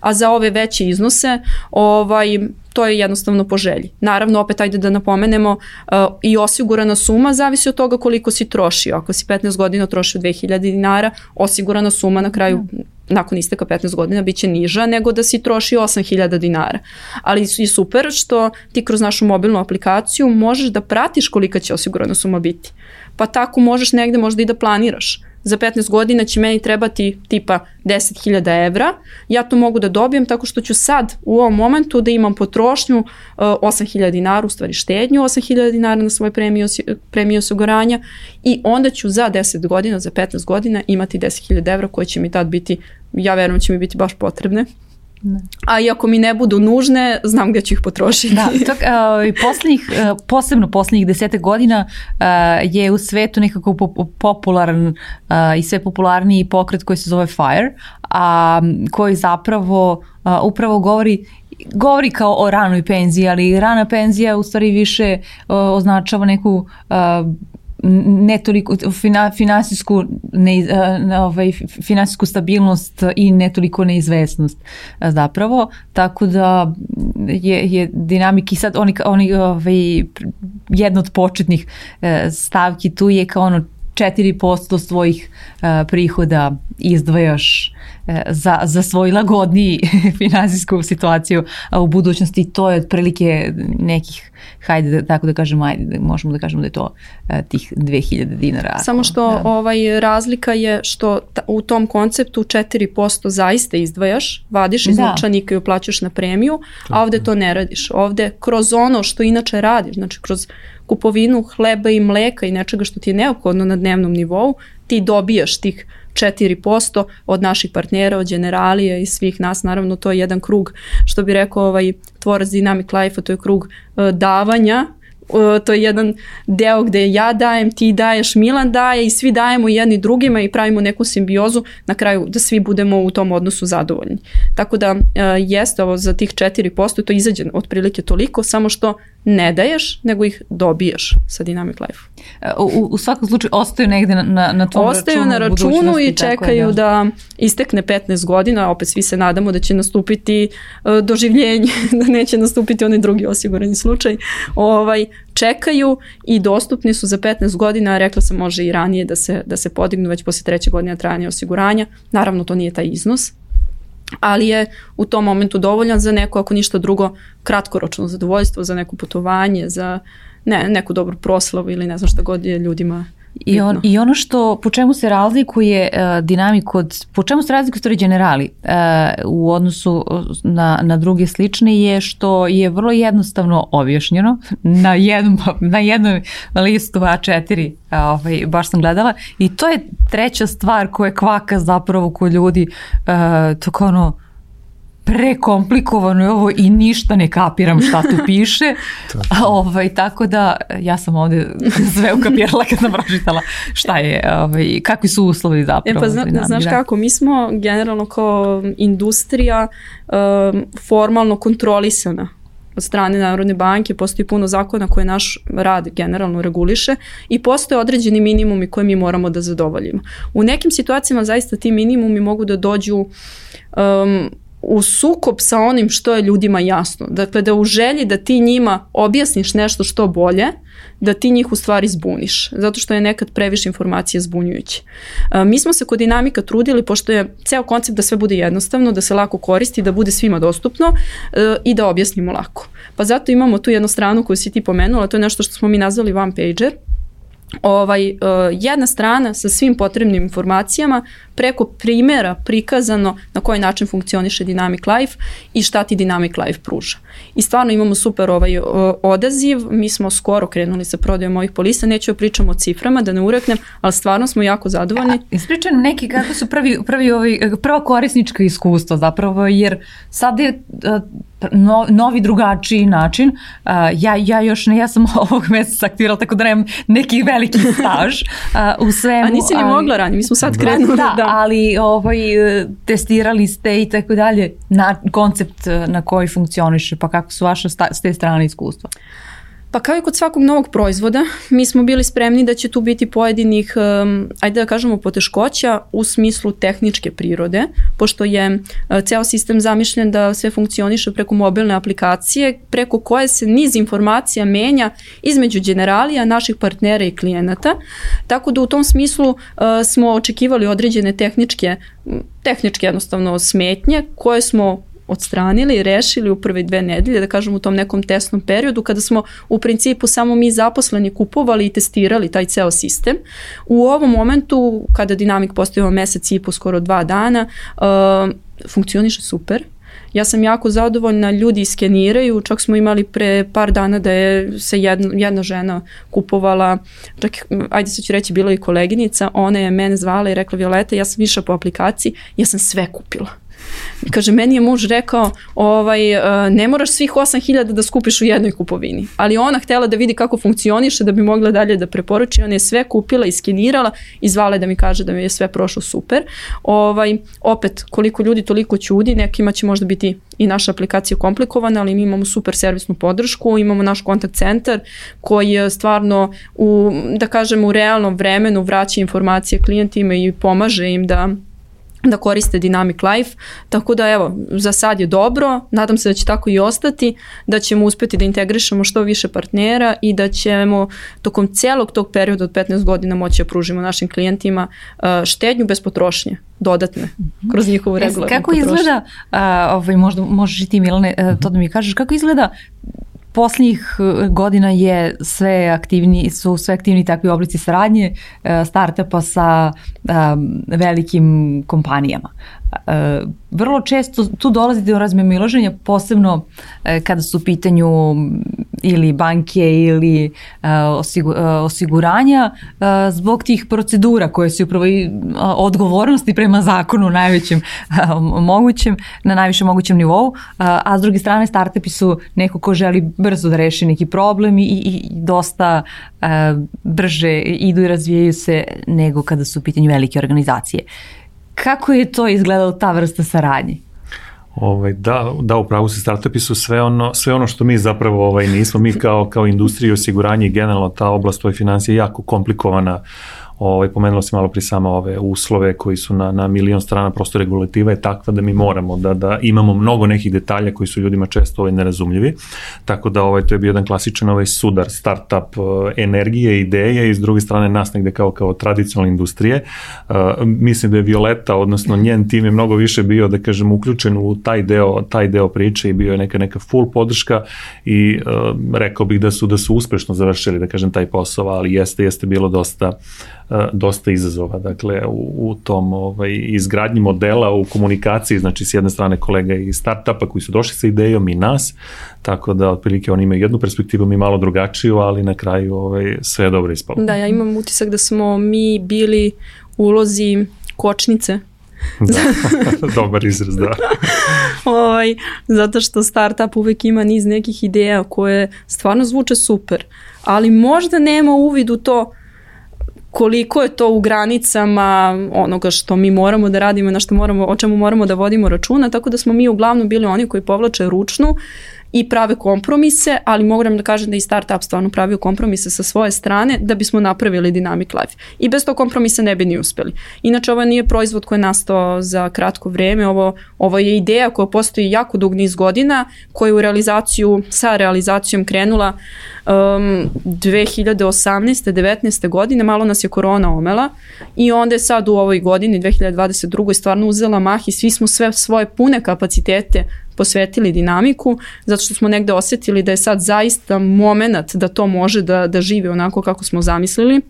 Speaker 1: a za ove veće iznose ovaj, to je jednostavno po želji. Naravno, opet ajde da napomenemo uh, i osigurana suma zavisi od toga koliko si trošio. Ako si 15 godina trošio 2000 dinara, osigurana suma na kraju mm nakon isteka 15 godina biće niža nego da si troši 8000 dinara. Ali je super što ti kroz našu mobilnu aplikaciju možeš da pratiš kolika će osigurana suma biti. Pa tako možeš negde možda i da planiraš za 15 godina će meni trebati tipa 10.000 evra, ja to mogu da dobijem tako što ću sad u ovom momentu da imam potrošnju uh, 8.000 dinara, u stvari štednju 8.000 dinara na svoje premije osiguranja i onda ću za 10 godina, za 15 godina imati 10.000 evra koje će mi tad biti, ja verujem da će mi biti baš potrebne Ne. A i ako mi ne budu nužne, znam gde ću ih potrošiti.
Speaker 3: Da, tok, uh, poslednjih, uh, posebno poslednjih desete godina uh, je u svetu nekako popularan uh, i sve popularniji pokret koji se zove FIRE, a koji zapravo uh, upravo govori govori kao o ranoj penziji, ali rana penzija u stvari više uh, označava neku uh, ne toliko fina, finansijsku ne, ovaj, finansijsku stabilnost i ne toliko neizvesnost zapravo, tako da je, je dinamik i sad oni, oni ovaj, jedna od početnih e, stavki tu je kao ono 4% svojih prihoda izdvajaš za, za svoj lagodniji finansijsku situaciju u budućnosti to je otprilike nekih hajde da, tako da kažemo ajde da možemo da kažemo da je to uh, tih 2000 dinara.
Speaker 1: Samo što da. ovaj razlika je što ta, u tom konceptu 4% zaista izdvajaš, vadiš iz da. novčanika i uplaćaš na premiju, a ovde to ne radiš. Ovde kroz ono što inače radiš, znači kroz kupovinu hleba i mleka i nečega što ti je neophodno na dnevnom nivou, ti dobijaš tih 4% od naših partnera, od generalija i svih nas. Naravno, to je jedan krug, što bi rekao ovaj tvorac Dynamic Life-a, to je krug uh, davanja to je jedan deo gde ja dajem, ti daješ, Milan daje i svi dajemo jedni drugima i pravimo neku simbiozu na kraju da svi budemo u tom odnosu zadovoljni. Tako da jeste ovo za tih 4% to izađe otprilike toliko, samo što ne daješ, nego ih dobijaš sa Dynamic Life.
Speaker 3: U, u svakom slučaju ostaju negde na, na, na tom
Speaker 1: ostaju računu. Ostaju na računu i čekaju je, da. da istekne 15 godina, opet svi se nadamo da će nastupiti uh, doživljenje, da neće nastupiti onaj drugi osigurani slučaj. Ovaj, čekaju i dostupni su za 15 godina, rekla sam može i ranije da se, da se podignu već posle treće godine trajanja osiguranja. Naravno to nije taj iznos, ali je u tom momentu dovoljan za neko, ako ništa drugo, kratkoročno zadovoljstvo, za neko putovanje, za ne, neku dobru proslavu ili ne znam šta god je ljudima
Speaker 3: I, on, I ono što, po čemu se razlikuje uh, dinamik od, po čemu se razlikuje stvari generali uh, u odnosu na, na druge slične je što je vrlo jednostavno objašnjeno. Na jednom, na jednom listu A4 ovaj, baš sam gledala. I to je treća stvar koja kvaka zapravo kod ljudi uh, to kao ono prekomplikovano je ovo i ništa ne kapiram šta tu piše. A, ovaj, tako da ja sam ovde sve ukapirala kad sam pročitala šta je, ovaj, kakvi su uslovi zapravo.
Speaker 1: E pa zna, znaš da. kako, mi smo generalno kao industrija um, formalno kontrolisana od strane Narodne banke, postoji puno zakona koje naš rad generalno reguliše i postoje određeni minimumi koje mi moramo da zadovoljimo. U nekim situacijama zaista ti minimumi mogu da dođu um, u sukob sa onim što je ljudima jasno. Dakle, da u želji da ti njima objasniš nešto što bolje, da ti njih u stvari zbuniš, zato što je nekad previše informacija zbunjujuće. Mi smo se kod dinamika trudili, pošto je ceo koncept da sve bude jednostavno, da se lako koristi, da bude svima dostupno e, i da objasnimo lako. Pa zato imamo tu jednu stranu koju si ti pomenula, to je nešto što smo mi nazvali one pager, ovaj, uh, jedna strana sa svim potrebnim informacijama preko primera prikazano na koji način funkcioniše Dynamic Life i šta ti Dynamic Life pruža. I stvarno imamo super ovaj odaziv, mi smo skoro krenuli sa prodajom ovih polisa, neću da pričam o ciframa, da ne ureknem, ali stvarno smo jako zadovoljni.
Speaker 3: Ispričaj neki kako su prvi, prvi ovaj, prva korisnička iskustva zapravo, jer sad je uh, no, novi drugačiji način. Uh, ja, ja još ne, ja sam ovog meseca aktivirala tako da nemam neki veliki staž uh, u svemu.
Speaker 1: A nisi ni mogla ranije, mi smo sad krenuli.
Speaker 3: Da, da. Ali ovaj, testirali ste i tako dalje na koncept na koji funkcioniše, pa kako su vaše sta, s te strane iskustva?
Speaker 1: Pa kao i kod svakog novog proizvoda, mi smo bili spremni da će tu biti pojedinih, ajde da kažemo, poteškoća u smislu tehničke prirode, pošto je ceo sistem zamišljen da sve funkcioniše preko mobilne aplikacije, preko koje se niz informacija menja između generalija, naših partnera i klijenata, tako da u tom smislu uh, smo očekivali određene tehničke tehničke jednostavno smetnje koje smo odstranili rešili u prve dve nedelje, da kažem u tom nekom testnom periodu, kada smo u principu samo mi zaposleni kupovali i testirali taj ceo sistem. U ovom momentu, kada dinamik postoji mesec i po, skoro dva dana, uh, funkcioniše super, Ja sam jako zadovoljna, ljudi iskeniraju, čak smo imali pre par dana da je se jedna, jedna žena kupovala, čak, ajde sad ću reći, bila i koleginica, ona je mene zvala i rekla Violeta, ja sam išla po aplikaciji, ja sam sve kupila Kaže, meni je muž rekao, ovaj, e, ne moraš svih 8000 da skupiš u jednoj kupovini. Ali ona htela da vidi kako funkcioniše, da bi mogla dalje da preporuči. Ona je sve kupila, iskenirala i zvala da mi kaže da mi je sve prošlo super. Ovaj, opet, koliko ljudi, toliko ćudi. Nekima će možda biti i naša aplikacija komplikovana, ali mi imamo super servisnu podršku, imamo naš kontakt centar koji je stvarno u, da kažem, u realnom vremenu vraća informacije klijentima i pomaže im da da koriste Dynamic Life, tako da evo, za sad je dobro, nadam se da će tako i ostati, da ćemo uspeti da integrišemo što više partnera i da ćemo tokom celog tog perioda od 15 godina moći da pružimo našim klijentima uh, štednju bez potrošnje dodatne mhm. kroz njihovu regularnu
Speaker 3: Kako potrošnju. izgleda, uh, ovaj, možda možeš i ti Milane uh, to da mi kažeš, kako izgleda Poslednjih e, godina je sve aktivni, su sve aktivni takvi oblici saradnje e, startupa sa velikim kompanijama. Uh, vrlo često tu dolazi do razmemiloženja, posebno uh, kada su u pitanju ili banke ili uh, osigu, osiguranja zbog tih procedura koje su upravo i odgovornosti prema zakonu najvećem mogućem, na najvišem mogućem nivou, a s druge strane startupi su neko ko želi brzo da reši neki problem i, i dosta brže idu i razvijaju se nego kada su u pitanju velike organizacije. Kako je to izgledalo ta vrsta saradnje?
Speaker 2: Ovaj, da, da, upravo se startupi su sve ono, sve ono što mi zapravo ovaj, nismo. Mi kao, kao industrija osiguranja i generalno ta oblast tvoje financije jako komplikovana Ovaj, pomenula si malo pri sama ove uslove koji su na, na milion strana, prosto regulativa je takva da mi moramo da, da imamo mnogo nekih detalja koji su ljudima često ovaj, nerazumljivi. Tako da ovaj, to je bio jedan klasičan ovaj sudar, startup, uh, energije, ideje i s druge strane nas negde kao, kao tradicionalne industrije. Uh, mislim da je Violeta, odnosno njen tim je mnogo više bio, da kažem, uključen u taj deo, taj deo priče i bio je neka, neka full podrška i uh, rekao bih da su, da su uspešno završili, da kažem, taj posao, ali jeste, jeste bilo dosta dosta izazova, dakle u, u tom ovaj, izgradnji modela u komunikaciji, znači s jedne strane kolega iz startupa koji su došli sa idejom i nas, tako da otprilike oni imaju jednu perspektivu, mi malo drugačiju, ali na kraju ovaj, sve je dobro ispalo.
Speaker 1: Da, ja imam utisak da smo mi bili ulozi kočnice
Speaker 2: da, dobar izraz, da.
Speaker 1: ovaj, zato što startup uvek ima niz nekih ideja koje stvarno zvuče super, ali možda nema uvid u to koliko je to u granicama onoga što mi moramo da radimo, na što moramo, o čemu moramo da vodimo računa, tako da smo mi uglavnom bili oni koji povlače ručnu i prave kompromise, ali mogu da kažem da i startup stvarno pravio kompromise sa svoje strane da bismo napravili Dynamic Life. I bez tog kompromisa ne bi ni uspeli. Inače, ovo nije proizvod koji je nastao za kratko vreme, ovo, ovo je ideja koja postoji jako dug niz godina, koja je u realizaciju, sa realizacijom krenula um, 2018. 19. godine, malo nas je korona omela i onda je sad u ovoj godini, 2022. stvarno uzela mah i svi smo sve svoje pune kapacitete posvetili dinamiku, zato što smo negde osetili da je sad zaista moment da to može da, da živi onako kako smo zamislili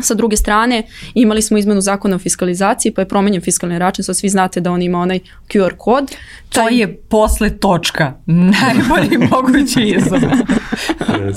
Speaker 1: Sa druge strane, imali smo izmenu zakona o fiskalizaciji, pa je promenjen fiskalni račun, sad svi znate da on ima onaj QR kod.
Speaker 3: Taj... To je posle točka, najbolji mogući izum.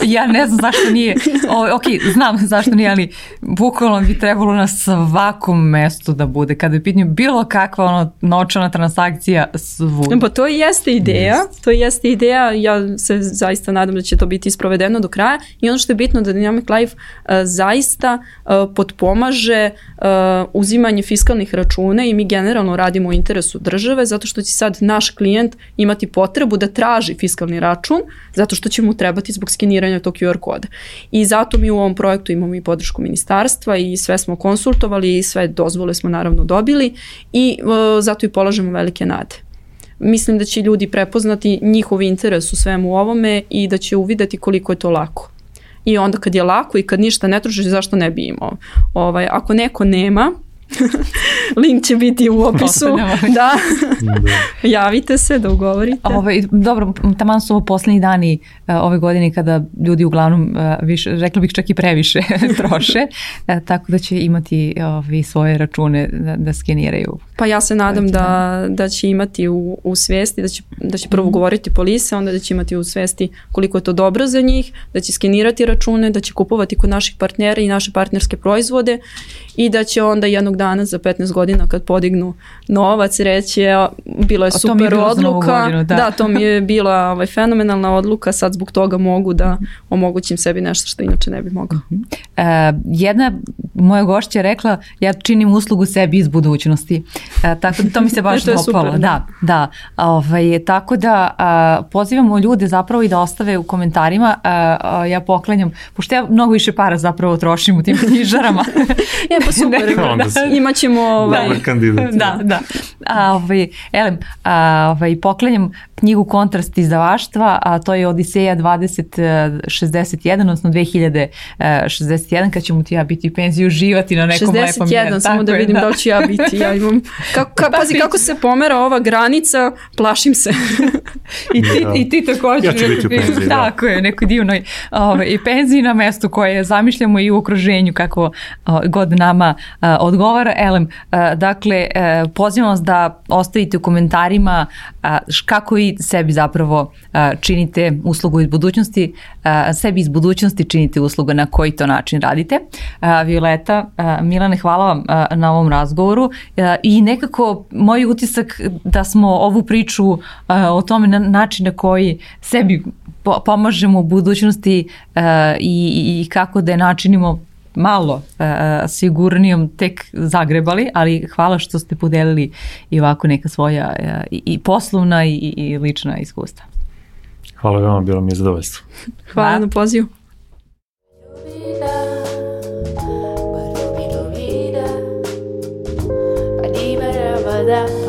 Speaker 3: ja ne znam zašto nije, o, ok, znam zašto nije, ali bukvalno bi trebalo na svakom mestu da bude, kada je pitanje bilo kakva ono, novčana transakcija svud.
Speaker 1: Pa to jeste ideja, yes. to jeste ideja, ja se zaista nadam da će to biti isprovedeno do kraja i ono što je bitno da Dynamic Life uh, zaista Uh, potpomaže uh, uzimanje fiskalnih računa i mi generalno radimo u interesu države zato što će sad naš klijent imati potrebu da traži fiskalni račun zato što će mu trebati zbog skeniranja tog QR koda. I zato mi u ovom projektu imamo i podršku ministarstva i sve smo konsultovali i sve dozvole smo naravno dobili i uh, zato i polažemo velike nade mislim da će ljudi prepoznati njihov interes u svemu ovome i da će uvideti koliko je to lako i onda kad je lako i kad ništa ne trošiš, zašto ne bi imao? Ovaj, ako neko nema, Link će biti u opisu. da. da. Javite se da ugovorite.
Speaker 3: Ovaj, dobro, taman su ovo poslednji dani uh, ove godine kada ljudi uglavnom, uh, više, rekla bih čak i previše troše, uh, tako da će imati ovi, svoje račune da, da skeniraju.
Speaker 1: Pa ja se nadam da, da će imati u, u svesti, da će, da će prvo -hmm. govoriti polise, onda da će imati u svesti koliko je to dobro za njih, da će skenirati račune, da će kupovati kod naših partnera i naše partnerske proizvode i da će onda jednog dana za 15 godina kad podignu novac reći je, bilo je super je bilo odluka. Godinu, da. da, to mi je bila ovaj, fenomenalna odluka, sad zbog toga mogu da omogućim sebi nešto što inače ne bi mogao. Uh
Speaker 3: -huh. uh, jedna moja gošća je rekla ja činim uslugu sebi iz budućnosti. Uh, tako da to mi se baš dopalo. Super, da, da. Ovaj, tako da uh, pozivamo ljude zapravo i da ostave u komentarima. Uh, uh, ja poklanjam, pošto ja mnogo više para zapravo trošim u tim knjižarama.
Speaker 1: ja, pa super. da, imaćemo... Ovaj,
Speaker 2: da, kandidat.
Speaker 3: Da, da. A, ovaj, elem, a, ovaj, poklanjam knjigu Kontrast izdavaštva, a to je Odiseja 2061, odnosno 2061, kad ćemo ti ja biti u penziji uživati na nekom 61, lepom
Speaker 1: mjeru. 61, samo da vidim da. da ću ja biti. Ja imam, kako, ka, pazi kako se pomera ova granica, plašim se.
Speaker 3: I ti, ja. i ti također.
Speaker 2: Ja ću biti u penziji,
Speaker 3: da. Tako je, neko divnoj ovaj, i penziji na mestu koje zamišljamo i u okruženju kako o, god nama o, odgovara. Elem, o, dakle, o, pozivam vas da ostavite u komentarima o, kako i sebi zapravo činite uslugu iz budućnosti, sebi iz budućnosti činite uslugu na koji to način radite. Violeta, Milane, hvala vam na ovom razgovoru i nekako moj utisak da smo ovu priču o tome na način na koji sebi pomažemo u budućnosti i, i kako da je načinimo malo a, sigurnijom tek zagrebali, ali hvala što ste podelili i ovako neka svoja a, i, i poslovna i, i lična iskustva.
Speaker 2: Hvala vam, bilo mi je zadovoljstvo.
Speaker 1: Hvala, hvala na pozivu. Da.